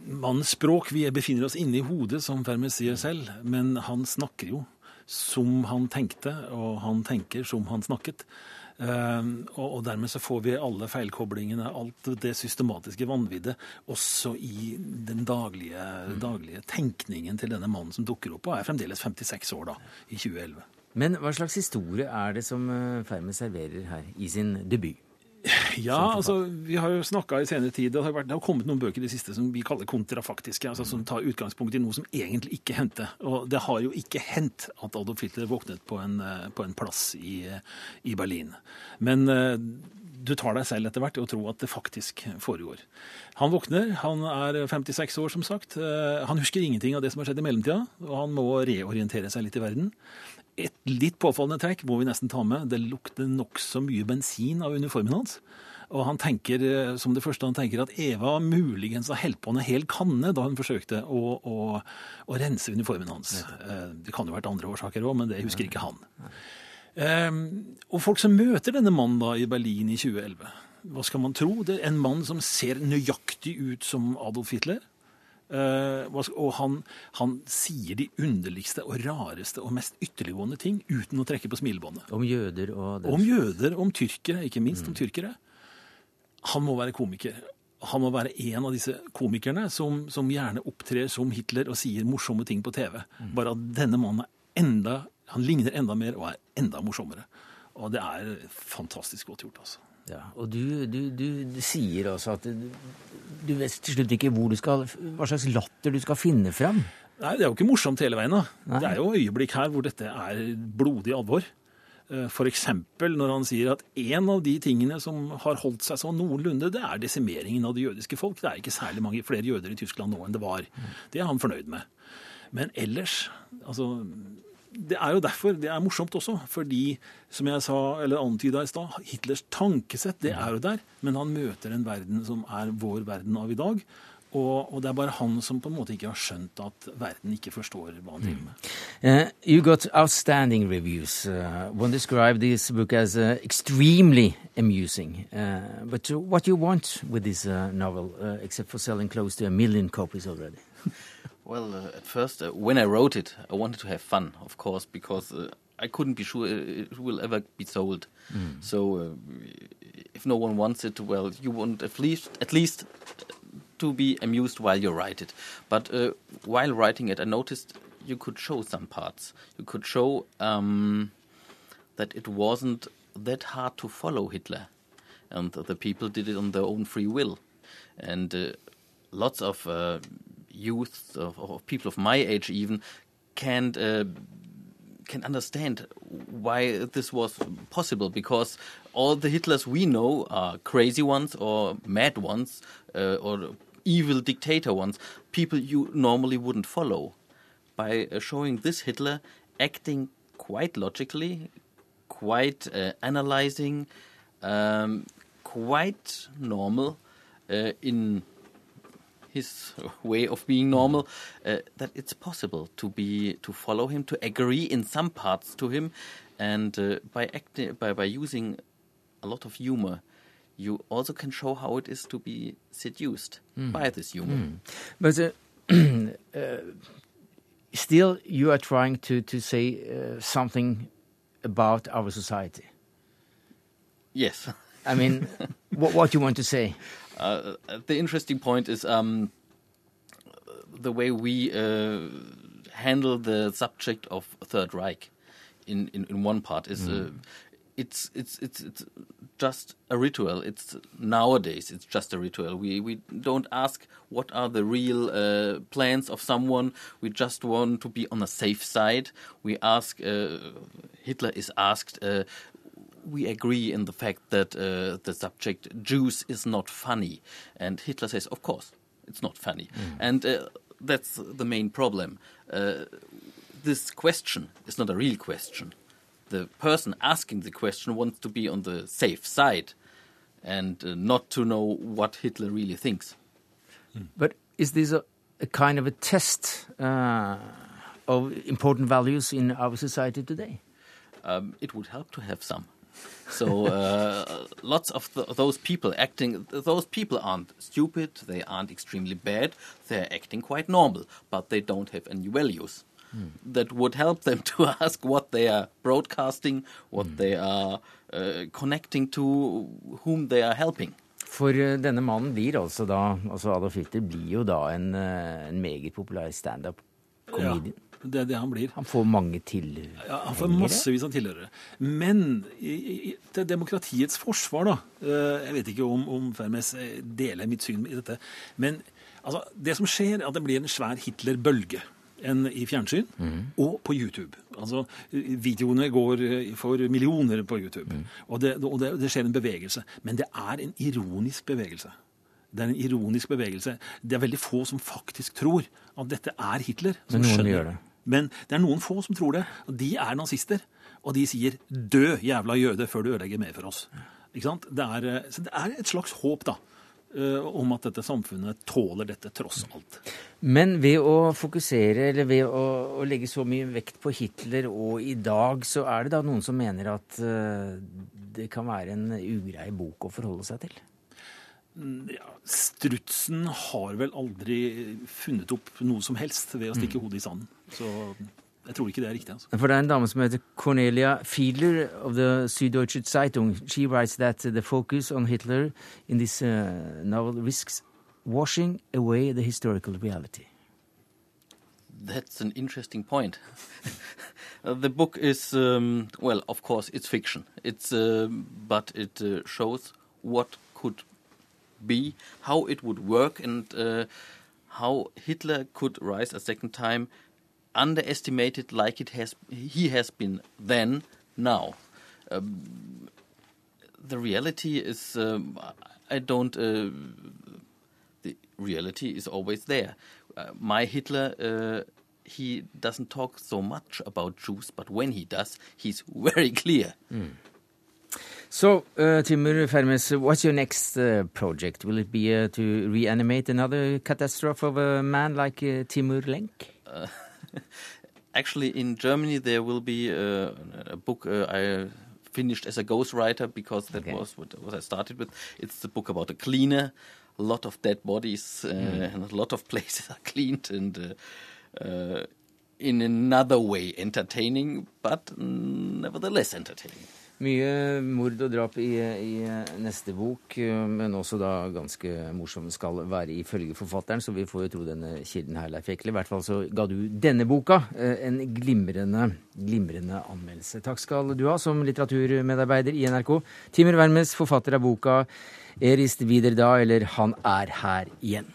mannens språk Vi befinner oss inne i hodet, som Fermes sier selv, men han snakker jo som han tenkte, og han tenker som han snakket. Eh, og, dermed så får vi alle feilkoblingene, alt det systematiske vanviddet, også i den daglige, daglige tenkningen til denne mannen som dukker opp, og er fremdeles 56 år da, i 2011. Men hva slags historie er det som eh, serverer her i sin debut? Ja, altså, vi har jo snakka i senere tid, det har, vært, det har kommet noen bøker i det siste som vi kaller kontrafaktiske, altså som tar utgangspunkt i noe som egentlig ikke hendte. Og det har jo ikke hendt at Adolf Hitler våknet på en, eh, på en plass i, eh, i Berlin. Men eh, du tar deg selv etter hvert og å tro at det faktisk foregår. Han våkner, han er 56 år som sagt. Han husker ingenting av det som har skjedd i mellomtida, og han må reorientere seg litt i verden. Et litt påfallende trekk må vi nesten ta med. Det lukter nokså mye bensin av uniformen hans. Og han tenker, eh, som det første han tenker, at Eva muligens har holdt på en hel kanne da hun forsøkte å, å, å rense uniformen hans. Eh, Det kan jo ha vært andre årsaker òg, men det husker ikke han. Eh, Og folk som møter denne mannen da i Berlin i 2011, hva skal man tro? Det er en mann som ser nøyaktig ut som Adolf Hitler. Eh, og han, han sier de underligste og rareste og mest ytterliggående ting uten å trekke på smilebåndet. Om jøder og Om jøder, om tyrkere, ikke minst om tyrkere. Han må være komiker. Han må være en av disse komikerne som, som gjerne opptrer som Hitler og sier morsomme ting på TV. Bare at denne mannen er enda, han ligner enda mer og er enda morsommere. Og det er fantastisk godt gjort, altså. Ja, og du, du, du, sier altså at du, du vet til slutt ikke hvor du skal, hva slags latter du skal finne fram. Nei, det er jo ikke morsomt hele veien. da. Nei. Det er jo øyeblikk her hvor dette er blodig alvor. F.eks. For eksempel når han sier at en av de tingene som har holdt seg sånn noenlunde, det er desimeringen av det jødiske folk. Det er ikke særlig mange flere jøder i Tyskland nå enn det var. Det er han fornøyd med. Men ellers, altså Det er jo derfor det er morsomt også. Fordi, som jeg sa, eller antyda i stad, Hitlers tankesett det er jo der. Men han møter en verden som er vår verden av i dag. Og, og det er bare han som på en måte ikke har skjønt at verden ikke forstår hva han driver med. Uh, you got outstanding reviews. Uh, one described this book as uh, extremely amusing. Uh, but what you want with this novel, except for selling close to a million copies already? Well, uh, at first, uh, when I wrote it, I wanted to have fun, of course, because uh, I couldn't be sure it will ever be sold. Mm. So, uh, if no one wants it, well, you want at least at least to be amused while you write it. But uh, while writing it, I noticed you could show some parts. You could show um, that it wasn't that hard to follow Hitler, and the people did it on their own free will, and uh, lots of uh, youth, of, of people of my age even, can't uh, can understand why this was possible because all the Hitlers we know are crazy ones or mad ones uh, or evil dictator ones, people you normally wouldn't follow. By uh, showing this Hitler acting quite logically, quite uh, analyzing, um, quite normal uh, in his way of being normal, uh, that it's possible to be to follow him, to agree in some parts to him, and uh, by acting by by using a lot of humor, you also can show how it is to be seduced Mm. by this humor. Mm. But uh, uh, still, you are trying to to say uh, something about our society. Yes. I mean, what what you want to say? Uh, the interesting point is um, the way we uh, handle the subject of Third Reich. In, in, in one part is uh, Mm. it's it's it's it's just a ritual. It's nowadays it's just a ritual. We we don't ask what are the real uh, plans of someone. We just want to be on a safe side. We ask. Uh, Hitler is asked. Uh, we agree in the fact that uh, the subject Jews is not funny, and Hitler says, "Of course, it's not funny," and uh, that's the main problem. Uh, this question is not a real question. The person asking the question wants to be on the safe side, and uh, not to know what Hitler really thinks. But is this a, a kind of a test uh, of important values in our society today? um, it would help to have some. So uh, lots of th those people acting, those people aren't stupid, they aren't extremely bad, they're acting quite normal, but they don't have any values. That would help them to ask what they are broadcasting, what they are uh, connecting to, whom they are helping. For eh, denne mannen blir altså da altså Adolf Hitler blir jo da en, eh, en meget populær standup-comedian. Det er det han blir. Han får mange tilhengere. Ja, han får massevis av tilhørere. Men i, i, til demokratiets forsvar, da eh, Jeg vet ikke om, om Fermes eh, deler mitt syn i dette. Men altså, det som skjer, er at det blir en svær Hitler-bølge. enn i fjernsyn og på YouTube. Altså, Videoene går eh, for millioner på YouTube. Og, det, og det, det skjer en bevegelse. Men det er en ironisk bevegelse. Det er en ironisk bevegelse. Det er veldig få som faktisk tror at dette er Hitler. Men noen skjønner- gjør det. Men det er noen få som tror det, og de er nazister. Og de sier 'dø, jævla jøde', før du ødelegger mer for oss. Ikke sant? Det er, eh, så det er et slags håp, da, eh, om at dette samfunnet tåler dette tross alt. Men ved å fokusere, eller ved å, å legge så mye vekt på Hitler og i dag, så er det da noen som mener at eh, det kan være en ugrei bok å forholde seg til? Mm, Ja, strutsen har vel aldri funnet opp noe som helst ved å stikke hodet i sanden. Så jeg tror ikke det er riktig. altså. For det er en dame som heter Cornelia Fiedler of the Süddeutsche Zeitung. She writes that the focus on Hitler in this uh, novel risks washing away the historical reality. That's an interesting point. Uh, the book is, um, well, of course, it's fiction. It's, uh, but it uh, shows what could be, how it would work, and uh, how Hitler could rise a second time, underestimated like it has he has been then, now. Um, the reality is, um, I don't. Uh, the reality is always there. Uh, my Hitler, uh, he doesn't talk so much about Jews, but when he does, he's very clear. So, uh, Timur Fermes, what's your next uh, project? Will it be uh, to reanimate another catastrophe of a man like uh, Timur Lenk? Actually, in Germany, there will be uh, a book uh, I finished as a ghostwriter because that Okay. was what, what I started with. It's the book about a cleaner, a lot of dead bodies, uh, mm. and a lot of places are cleaned, and uh, uh, in another way entertaining, but nevertheless entertaining. Mye mord og drap i, i, neste bok, men også da ganske morsom skal være ifølge forfatteren, så vi får jo tro denne kilden her, Leif Ekle. I hvert fall så ga du denne boka eh, en glimrende, glimrende anmeldelse. Takk skal du ha som litteraturmedarbeider i NRK. Timur Wermes, forfatter av boka 'Erist videre da', eller 'Han er her igjen'.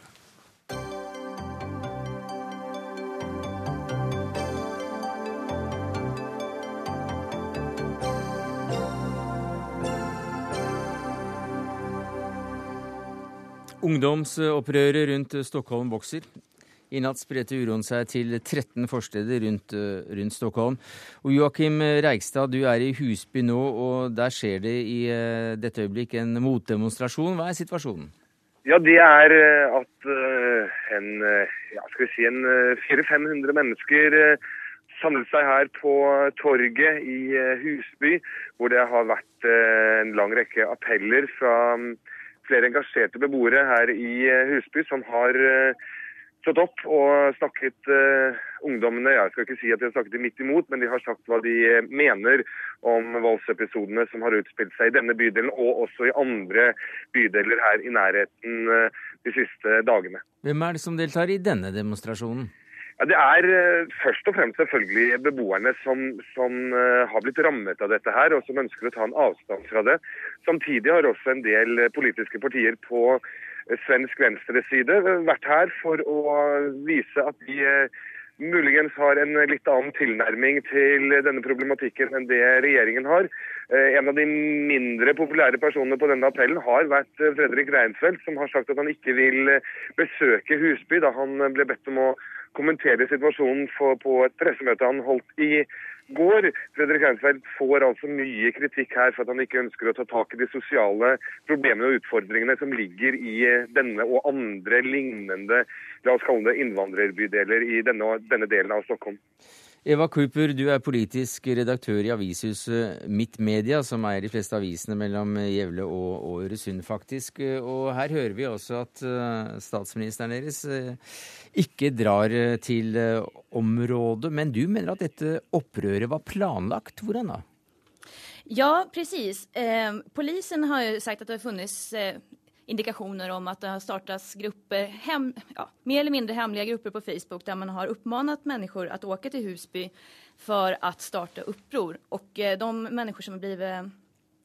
Ungdomsopprøret rundt Stockholm vokser. I natt spredte uroen seg til 13 forsteder rundt, rundt Stockholm. Og Joakim Reigstad, du er i Husby nå, og der skjer det i uh, dette øyeblikk en motdemonstrasjon. Hva er situasjonen? Ja, Det er at en, ja, skal vi si en 400-500 mennesker samlet seg her på torget i Husby, hvor det har vært en lang rekke appeller fra um, flere engasjerte beboere her i eh, Husby som har eh, stått opp og snakket uh, ungdommene Jeg skal ikke si at de har snakket midt imot, men de har sagt hva de mener om voldsepisodene som har utspilt seg i denne bydelen, og også i andre bydeler her i nærheten uh, de siste dagene. Hvem er det som deltar i denne demonstrasjonen? Ja, Det er uh, først og fremst selvfølgelig beboerne som, som uh, har blitt rammet av dette her, og som ønsker å ta en avstand fra det. Samtidig har også en del politiske partier på svensk venstreside vært her for å vise at de muligens har en litt annen tilnærming til denne problematikken enn det regjeringen har. En av de mindre populære personene på denne appellen har vært Fredrik Reinfeldt, som har sagt at han ikke vil besøke Husby da han ble bedt om å kommentere situasjonen på et pressemøte han holdt i går. Fredrik Reinfeldt får altså mye kritikk her for at han ikke ønsker å ta tak i de sosiale problemene og utfordringene som ligger i denne og andre lignende la oss kalle det innvandrerbydeler i denne, denne delen av Stockholm. Eva Cooper, du er politisk redaktør i avishuset Mitt Media, som eier de fleste avisene mellom Gjevle og, Øresund, faktisk. Og her hører vi også at uh, statsministeren deres uh, ikke drar uh, til området. Men du mener at dette opprøret var planlagt. Hvordan da? Ja, precis. Eh, polisen har jo sagt at det har funnits eh, indikationer om at det har startats grupper, hem, ja, mer eller mindre hemliga grupper på Facebook der man har uppmanat människor att åka til Husby for å starte uppror. Og eh, de människor som har blivit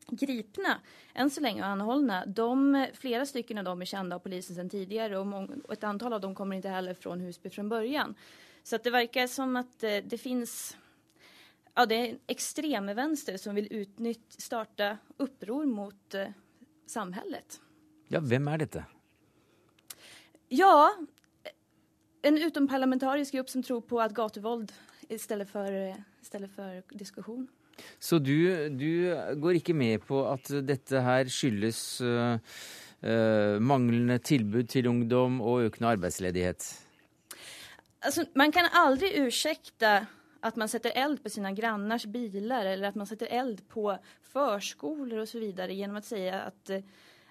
gripna än så länge och anhållna, de, flera stycken av dem är kända av polisen sedan tidigare och, många, och ett antal av dem kommer inte heller från Husby från början. Så det verkar som att eh, det finns ja, det är extremvänster som vill utnytt, starta uppror mot eh, samhället. Ja, hvem er dette? Ja, en utomparlamentarisk grupp som tror på at gatevold i stedet for, i stedet for diskusjon. Så du, du, går ikke med på at dette her skyldes uh, uh, manglende tilbud til ungdom og økende arbeidsledighet? Altså, man kan aldri unnskylde at man setter eld på sine granners biler, eller at man setter eld på førskoler osv. gjennom å si at uh,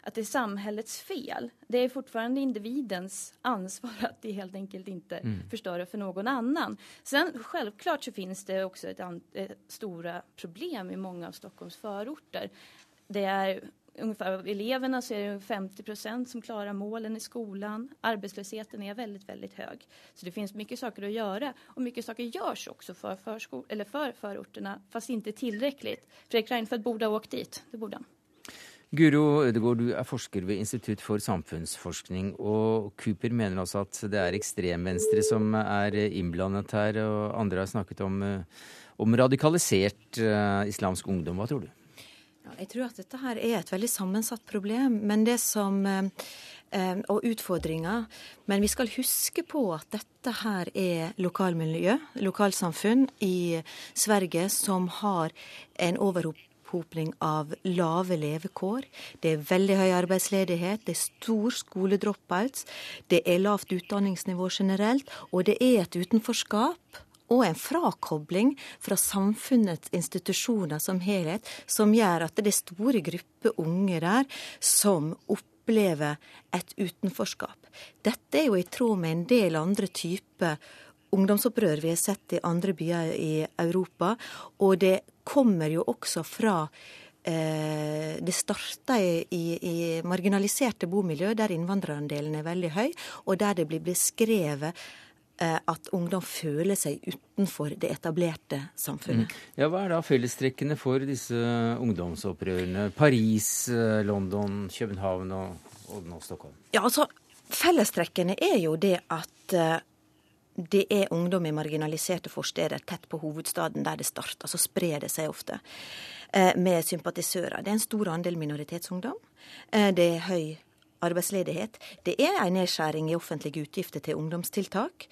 att det är samhällets fel. Det är fortfarande individens ansvar att det helt enkelt inte mm. förstöra för någon annan. Sen självklart så finns det också ett, ett stora problem i många av Stockholms förorter. Det är ungefär av eleverna så är det 50 procent som klarar målen i skolan. Arbetslösheten är väldigt, väldigt hög. Så det finns mycket saker att göra och mycket saker görs också för, förskol eller för förorterna, fast inte tillräckligt. Fredrik Reinfeldt borde ha åkt dit, det borde han. Guro Ødegård, du er forsker ved Institutt for samfunnsforskning. Og Cooper mener også at det er ekstremvenstre som er innblandet her. Og andre har snakket om, eh, om radikalisert uh, islamsk ungdom. Hva tror du? Ja, jeg tror at dette her er et veldig sammensatt problem. Men det som uh, og utfordringer. Men vi skal huske på at dette her er lokalmiljø, lokalsamfunn i Sverige som har en overhop opphopning av lave levekår. Det er veldig høy arbeidsledighet, det er stor skoledropouts, det er lavt utdanningsnivå generelt, og det er et utenforskap og en frakobling fra samfunnets institusjoner som helhet, som gjør at det er store grupper unge der som opp opplever et utenforskap. Dette er jo i tråd med en del andre typer ungdomsopprør vi har sett i andre byer i Europa. Og det kommer jo også fra eh, det starta i, i, marginaliserte bomiljø der innvandrerandelen er veldig høy, og der det blir beskrevet eh, at ungdom føler seg utenfor det etablerte samfunnet. Mm. Ja, Hva er da fellestrekkene for disse ungdomsopprørene? Paris, eh, London, København og, og nå Stockholm? Ja, altså, Fellestrekkene er jo det at det er ungdom i marginaliserte forsteder tett på hovedstaden der det starter. Så sprer det seg ofte eh, med sympatisører. Det er en stor andel minoritetsungdom. Eh, det er høy arbeidsledighet. Det er en nedskjæring i offentlige utgifter til ungdomstiltak.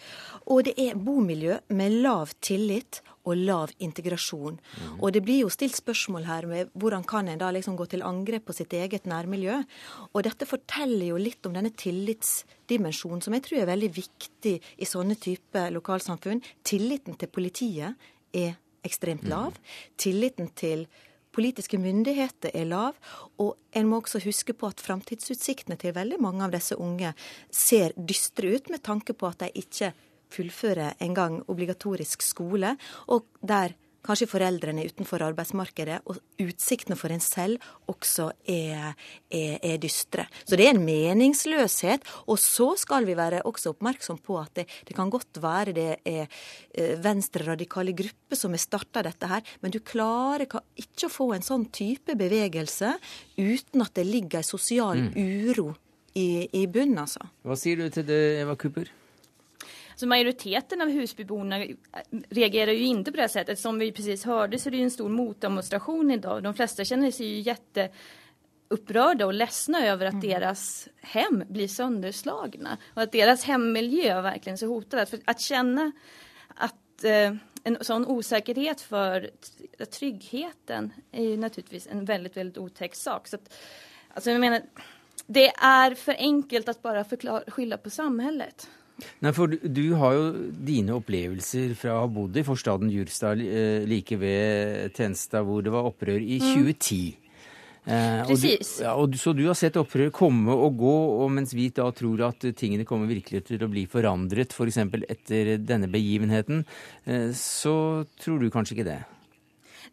Og det er bomiljø med lav tillit og lav integrasjon. Mm. Og det blir jo stilt spørsmål her med hvordan kan en da liksom gå til angrep på sitt eget nærmiljø. Og dette forteller jo litt om denne tillitsdimensjonen, som jeg tror er veldig viktig i sånne type lokalsamfunn. Tilliten til politiet er ekstremt lav. Mm. Tilliten til politiske myndigheter er lav, og en må også huske på at framtidsutsiktene til veldig mange av disse unge ser dystre ut, med tanke på at de ikke fullfører engang obligatorisk skole, og der kanskje foreldrene utenfor arbeidsmarkedet, og utsiktene for en selv også er, er, er, dystre. Så det er en meningsløshet. Og så skal vi være også oppmerksom på at det, det kan godt være det er eh, venstreradikale grupper som har starta dette her, men du klarer ikke å få en sånn type bevegelse uten at det ligger en sosial mm. uro i, i bunnen, altså. Hva sier du til det, Eva Cooper? Så majoriteten av husbyborna reagerar ju inte på det sättet. Som vi precis hörde så är det ju en stor motdemonstration idag. De flesta känner sig ju jätteupprörda och ledsna över att mm. deras hem blir sönderslagna och att deras hemmiljö verkligen så hotad. For att känna att eh, en sån osäkerhet för tryggheten är ju naturligtvis en väldigt, väldigt otäck sak. Så att, alltså jag menar, det är för enkelt att bara förklara, skylla på samhället. Nei, for du har jo dine opplevelser fra å ha bodd i forstaden Jurstad eh, like ved Tenstad, hvor det var opprør i 2010. Mm. Eh, og du, ja, og, så du har sett opprør komme og gå, og mens vi da tror at tingene kommer virkelig til å bli forandret, f.eks. For etter denne begivenheten, eh, så tror du kanskje ikke det?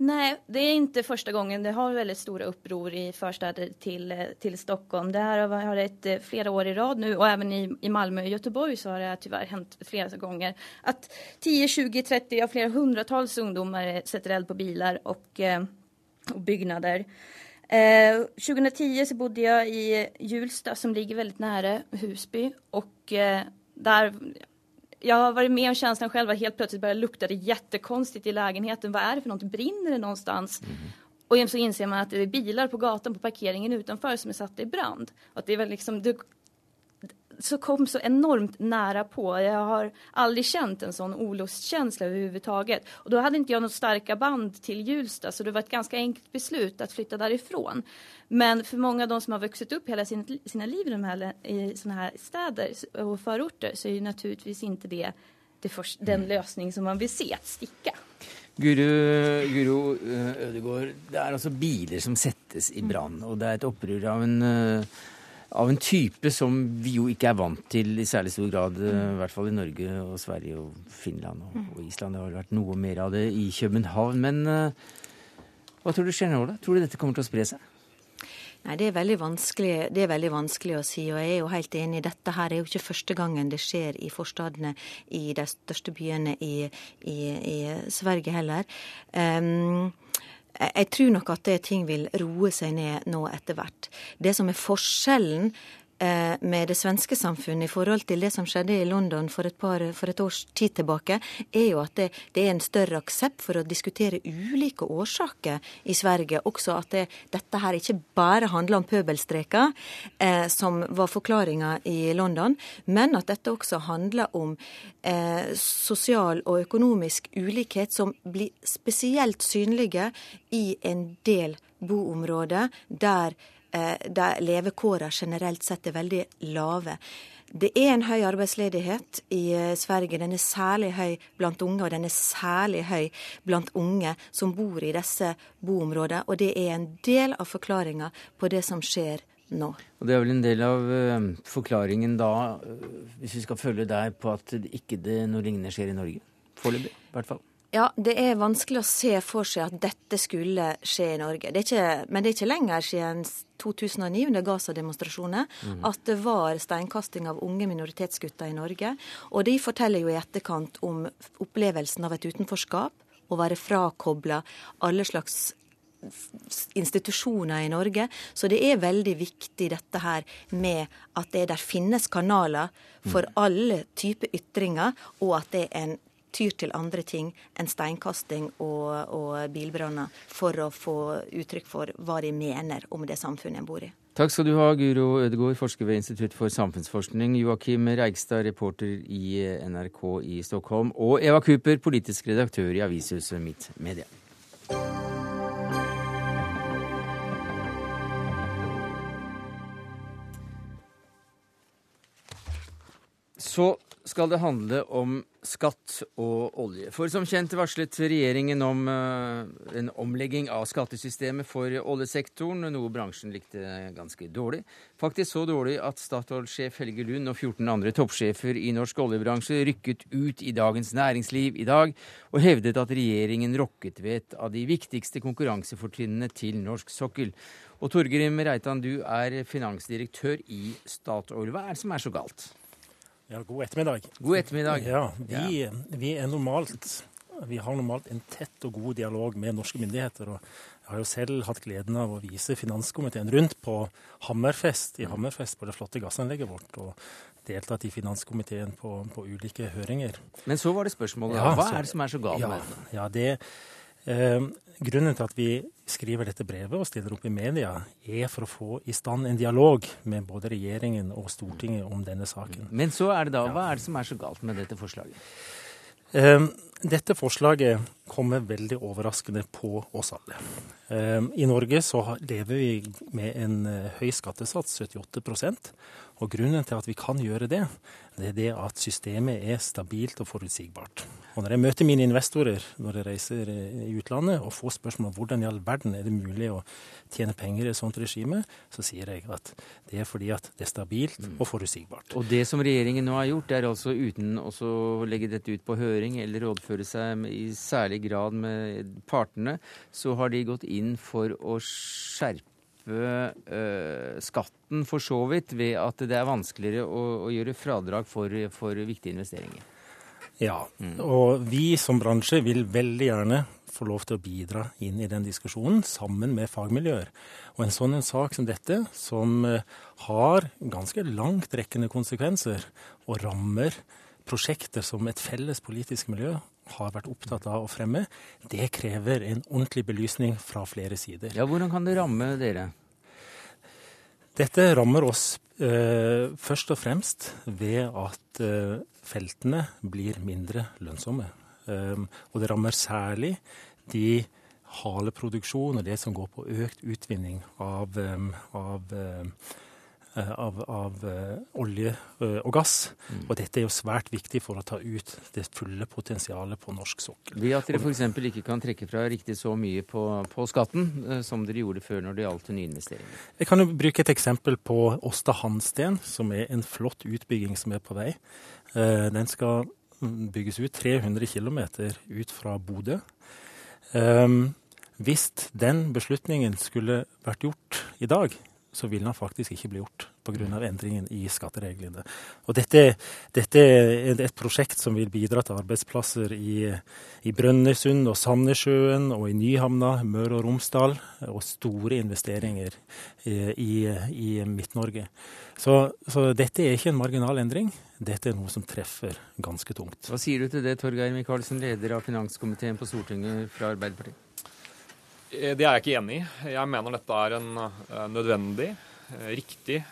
Nej, det är inte första gången. Det har väldigt stora uppror i förstäder till, till Stockholm. Det här har varit eh, flera år i rad nu och även i, i Malmö och Göteborg så har det tyvärr hänt flera gånger. Att 10, 20, 30, ja flera hundratals ungdomar sätter eld på bilar och, eh, och byggnader. Eh, 2010 så bodde jag i Hjulsta som ligger väldigt nära Husby och eh, där jag har varit med om känslan själv att helt plötsligt börjar lukta det jättekonstigt i lägenheten. Vad är det för något? Brinner det någonstans? Mm. Och så inser man att det är bilar på gatan på parkeringen utanför som är satta i brand. Och att det är väl liksom, det, så kom så enormt nära på. Jag har aldrig känt en sån olustkänsla överhuvudtaget. Och då hade inte jag något starka band till Hjulsta så det var ett ganska enkelt beslut att flytta därifrån. Men för många av de som har vuxit upp hela sina, sina liv i, de här, i såna här städer och förorter så är ju naturligtvis inte det, det först, den løsningen lösning som man vill se, att sticka. Guru, Guru Ødegård, det er altså biler som settes i brann, og det er et opprør av en uh, av en type som vi jo ikke er vant til i særlig stor grad, eh, mm. i hvert fall i Norge og Sverige og Finland og, mm. og Island. Det har vært noe mer av det i København. Men uh, hva tror du skjer nå, da? Tror du dette kommer til å spre seg? Nei, det er, det er veldig vanskelig å si, og jeg er jo helt enig. Dette her er jo ikke første gangen det skjer i forstadene i de største byene i, i, i Sverige heller. Um, jeg tror nok at det ting vil roe seg ned nå etter hvert. Det som er forskjellen med det svenske samfunnet i forhold til det som skjedde i London for et, par, for et års tid tilbake, er jo at det, det, er en større aksept for å diskutere ulike årsaker i Sverige. Også at det, dette her ikke bare handler om pøbelstreker, eh, som var forklaringa i London, men at dette også handler om eh, sosial og økonomisk ulikhet som blir spesielt synlige i en del boområder der Eh, der levekårene generelt sett er veldig lave. Det er en høy arbeidsledighet i eh, Sverige. Den er særlig høy blant unge, og den er særlig høy blant unge som bor i disse boområdene. Og det er en del av forklaringa på det som skjer nå. Og Det er vel en del av uh, forklaringen da, hvis vi skal følge deg, på at ikke det noe lignende skjer i Norge? Foreløpig, i hvert fall. Ja, det er vanskelig å se for seg at dette skulle skje i Norge. Det ikke, men det er ikke lenger siden 2009, under Gaza-demonstrasjoner, mm. at det var steinkasting av unge minoritetsgutter i Norge. Og de forteller jo i etterkant om opplevelsen av et utenforskap, å være frakobla alle slags institusjoner i Norge. Så det er veldig viktig dette her med at det der finnes kanaler for mm. alle typer ytringer, og at det er en tyr til andre ting enn steinkasting og, og bilbranner for å få uttrykk for hva de mener om det samfunnet en bor i. Takk skal du ha, Guro Ødegård, forsker ved Institutt for samfunnsforskning, Joakim Reigstad, reporter i NRK i Stockholm, og Eva Cooper, politisk redaktør i avishuset Mitt Media. Så skal det handle om skatt og olje. For som kjent varslet regjeringen om uh, en omlegging av skattesystemet for oljesektoren, noe bransjen likte ganske dårlig. Faktisk så dårlig at Statoil-sjef Helge Lund og 14 andre toppsjefer i norsk oljebransje rykket ut i Dagens Næringsliv i dag og hevdet at regjeringen rokket ved et av de viktigste konkurransefortrinnene til norsk sokkel. Og Torgrim Reitan, du er finansdirektør i Statoil. Hva er det som er så galt? Ja, god ettermiddag. God ettermiddag. Ja, vi, ja. vi, er normalt vi har normalt en tett og god dialog med norske myndigheter. og Jeg har jo selv hatt gleden av å vise finanskomiteen rundt på Hammerfest i Hammerfest på det flotte gassanlegget vårt. og deltatt i finanskomiteen på, på ulike høringer. Men så var det spørsmålet. Ja, Hva så, er det som er så galt med det? Ja, det grunnen til at vi skriver dette brevet og stiller opp i media, er for å få i stand en dialog med både regjeringen og Stortinget om denne saken. Men så er det da, hva er det som er så galt med dette forslaget? Eh, dette forslaget kommer veldig overraskende på oss alle. Eh, I Norge så lever vi med en høy skattesats, 78% og Grunnen til at vi kan gjøre det, det er det at systemet er stabilt og forutsigbart. Og Når jeg møter mine investorer når jeg reiser i utlandet og får spørsmål om hvordan i all verden er det mulig å tjene penger i et sånt regime, så sier jeg at det er fordi at det er stabilt og forutsigbart. Og det som regjeringen nå har gjort, det er altså uten å legge dette ut på høring eller rådføre seg i særlig grad med partene, så har de gått inn for å skjerpe uh, skatten for så vidt ved at det er vanskeligere å, å gjøre fradrag for, for, viktige investeringer. Ja, mm. og vi som bransje vil veldig gjerne få lov til å bidra inn i den diskusjonen sammen med fagmiljøer. Og en sånn en sak som dette, som eh, har ganske langtrekkende konsekvenser og rammer prosjekter som et felles politisk miljø har vært opptatt av å fremme, det krever en ordentlig belysning fra flere sider. Ja, Hvordan kan det ramme dere? Dette rammer oss eh, først og fremst ved at eh, feltene blir mindre lønnsomme. Eh, og det rammer særlig de haleproduksjon og det som går på økt utvinning av, um, av Eh, av, av uh, olje uh, og gass. Mm. Og dette er jo svært viktig for å ta ut det fulle potensialet på norsk sokkel. Ved at dere f.eks. ikke kan trekke fra riktig så mye på, på skatten som dere gjorde før når det gjaldt nyinvesteringer? Jeg kan jo bruke et eksempel på Åsta Hansten, som er en flott utbygging som er på vei. den skal mm, bygges ut 300 km ut fra Bodø. Hvis den beslutningen skulle vært gjort i dag, så vil den faktisk ikke bli gjort pga. endringen i skattereglene. Og dette, dette, er et prosjekt som vil bidra til arbeidsplasser i, i Brønnøysund og Sandnessjøen og i Nyhamna, Møre og Romsdal, og store investeringer i, i, i Midt-Norge. Så, så, dette er ikke en marginal endring. Dette er noe som treffer ganske tungt. Hva sier du til det, Torgeir Micaelsen, leder av finanskomiteen på Stortinget fra Arbeiderpartiet? Eh, det er jeg ikke enig i. Jeg mener dette er en eh, nødvendig, eh, riktig,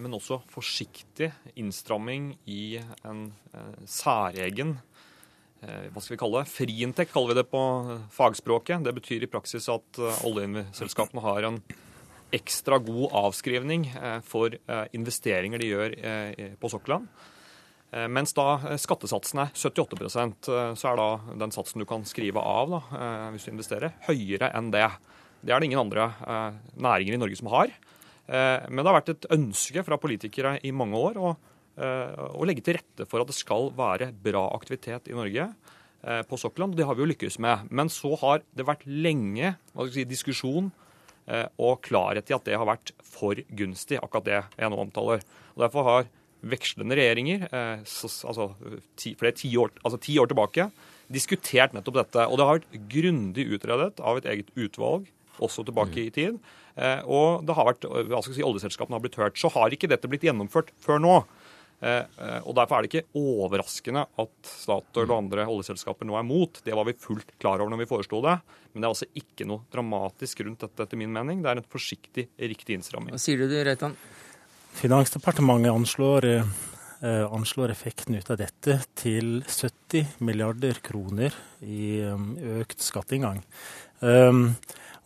men også forsiktig innstramming i en særegen hva skal vi kalle det? Friinntekt kaller vi det på fagspråket. Det betyr i praksis at oljeselskapene har en ekstra god avskrivning for investeringer de gjør på sokkelen. Eh, mens da eh, skattesatsen er 78 eh, så er da den satsen du kan skrive av da, hvis du investerer, høyere enn det. Det er det ingen andre næringer i Norge som har. Men det har vært et ønske fra politikere i mange år å, å legge til rette for at det skal være bra aktivitet i Norge på sokkelen. og Det har vi jo lykkes med. Men så har det vært lenge si, diskusjon og klarhet i at det har vært for gunstig, akkurat det jeg nå omtaler. Og Derfor har vekslende regjeringer, altså ti, flere ti år, altså ti år tilbake, diskutert nettopp dette. Og det har vært grundig utredet av et eget utvalg også tilbake i tid. Eh, og det har vært, hva skal jeg si, oljeselskapene har blitt hørt. Så har ikke dette blitt gjennomført før nå. Eh, eh, og Derfor er det ikke overraskende at Statoil og andre oljeselskaper nå er mot. Det var vi fullt klar over når vi foreslo det. Men det er altså ikke noe dramatisk rundt dette, etter min mening. Det er en forsiktig, riktig innstramming. Hva sier du, Reitan? Finansdepartementet anslår, eh, anslår, effekten ut av dette til 70 milliarder kroner i økt skatteinngang. Um,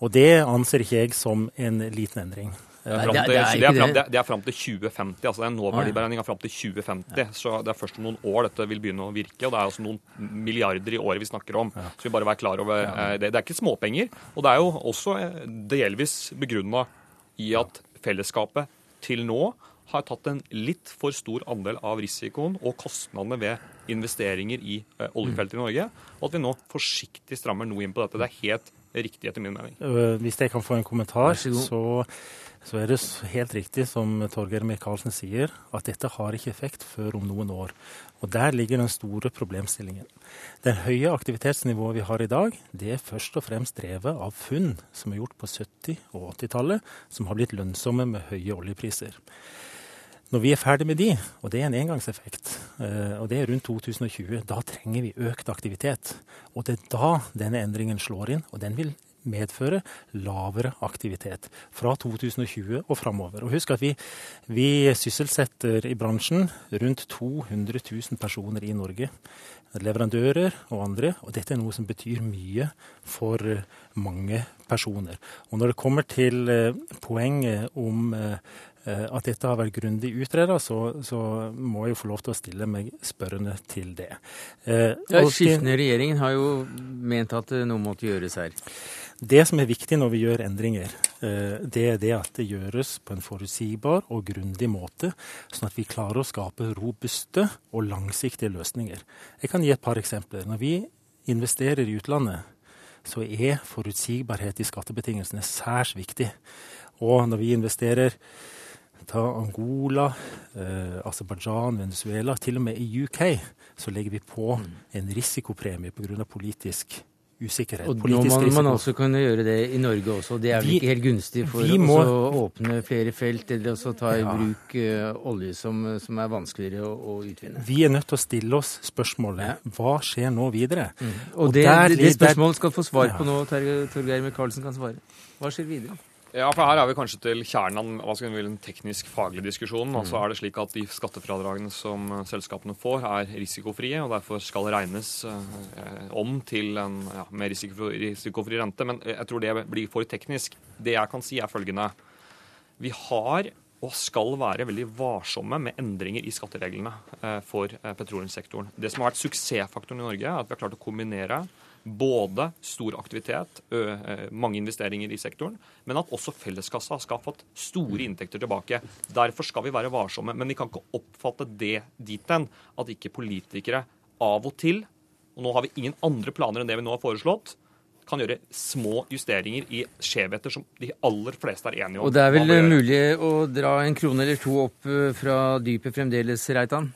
og det anser ikke jeg som en liten endring. Det er, det, er fram til 2050. altså Det er en nåverdiberegning fram til 2050. Ja. Så det er først om noen år dette vil begynne å virke. Og det er altså noen milliarder i året vi snakker om. Ja. Så vi bare være klar over ja. Eh, det. Det er ikke småpenger. Og det er jo også eh, delvis begrunna i at fellesskapet til nå har tatt en litt for stor andel av risikoen og kostnadene ved investeringer i eh, oljefeltet i Norge, og at vi nå forsiktig strammer noe inn på dette. Det er helt riktig, etter min mening. Hvis jeg kan få en kommentar, så, så, er det helt riktig som Torgeir Micaelsen sier, at dette har ikke effekt før om noen år. Og Der ligger den store problemstillingen. Den høye aktivitetsnivået vi har i dag, det er først og fremst drevet av funn som er gjort på 70- og 80-tallet, som har blitt lønnsomme med høye oljepriser. Når vi er ferdig med de, og det er en engangseffekt, eh, og det er rundt 2020, da trenger vi økt aktivitet. Og det er da denne endringen slår inn, og den vil medføre lavere aktivitet fra 2020 og framover. Og husk at vi, vi sysselsetter i bransjen rundt 200 000 personer i Norge. Leverandører og andre. Og dette er noe som betyr mye for mange personer. Og når det kommer til eh, poenget om eh, at dette har vært grundig utreda, så, så, må jeg jo få lov til å stille meg spørrende til det. Eh, ja, Skiftende regjeringen har jo ment at noe måtte gjøres her. Det som er viktig når vi gjør endringer, eh, det er det at det gjøres på en forutsigbar og grundig måte, sånn at vi klarer å skape robuste og langsiktige løsninger. Jeg kan gi et par eksempler. Når vi investerer i utlandet, så er forutsigbarhet i skattebetingelsene særs viktig. Og når vi investerer ta Angola, eh, Aserbajdsjan, Venezuela. Til og med i UK så legger vi på mm. en risikopremie pga. politisk usikkerhet. Og nå må man altså kunne gjøre det i Norge også. Det er vel ikke helt gunstig for må, å åpne flere felt eller også ta i ja. bruk uh, olje som, som, er vanskeligere å, å, utvinne? Vi er nødt til å stille oss spørsmålet hva skjer nå videre? Mm. Og, og det, der, det, spørsmålet skal få svar på nå, Torgeir Micaelsen kan svare. Hva skjer videre? Ja, for her er vi kanskje til kjernen av en den teknisk-faglige diskusjonen. Altså mm. er det slik at De skattefradragene som eh, selskapene får, er risikofrie og derfor skal regnes eh, om til en ja, mer risikofri, risikofri rente. Men jeg tror det blir for teknisk. Det jeg kan si, er følgende. Vi har og skal være veldig varsomme med endringer i skattereglene eh, for eh, petroleumssektoren. Det som har vært suksessfaktoren i Norge, er at vi har klart å kombinere både stor aktivitet, mange investeringer i sektoren, men at også felleskassa skal ha fått store inntekter tilbake. Derfor skal vi være varsomme. Men vi kan ikke oppfatte det dit hen at ikke politikere av og til, og nå har vi ingen andre planer enn det vi nå har foreslått, kan gjøre små justeringer i skjevheter som de aller fleste er enige om. Og det er vel mulig å dra en krone eller to opp fra dypet fremdeles, Reitan?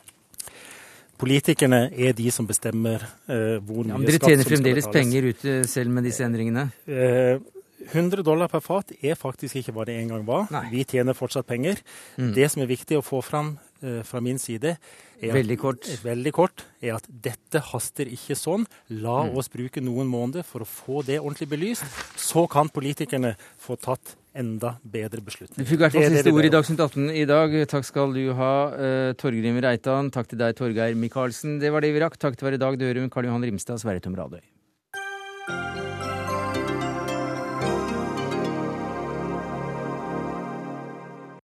Politikerne er de som bestemmer uh, hvor mye ja, skatt som skal betales. Dere tjener fremdeles penger ute selv med disse endringene? Uh, 100 dollar per fat er faktisk ikke hva det en gang var. Nei. Vi tjener fortsatt penger. Mm. Det som er viktig å få fram uh, fra min side, er veldig kort. At, veldig kort, er at dette haster ikke sånn. La mm. oss bruke noen måneder for å få det ordentlig belyst. Så kan politikerne få tatt enda bedre beslutning. Du fikk i hvert fall siste ord i Dagsnytt 18 i dag. Takk skal du ha, uh, Torgrim Reitan. Takk til deg, Torgeir Micaelsen. Det var det vi rakk. Takk til hver i dag. Hører Karl Johan Rimstad, Sverre Tom Radøy.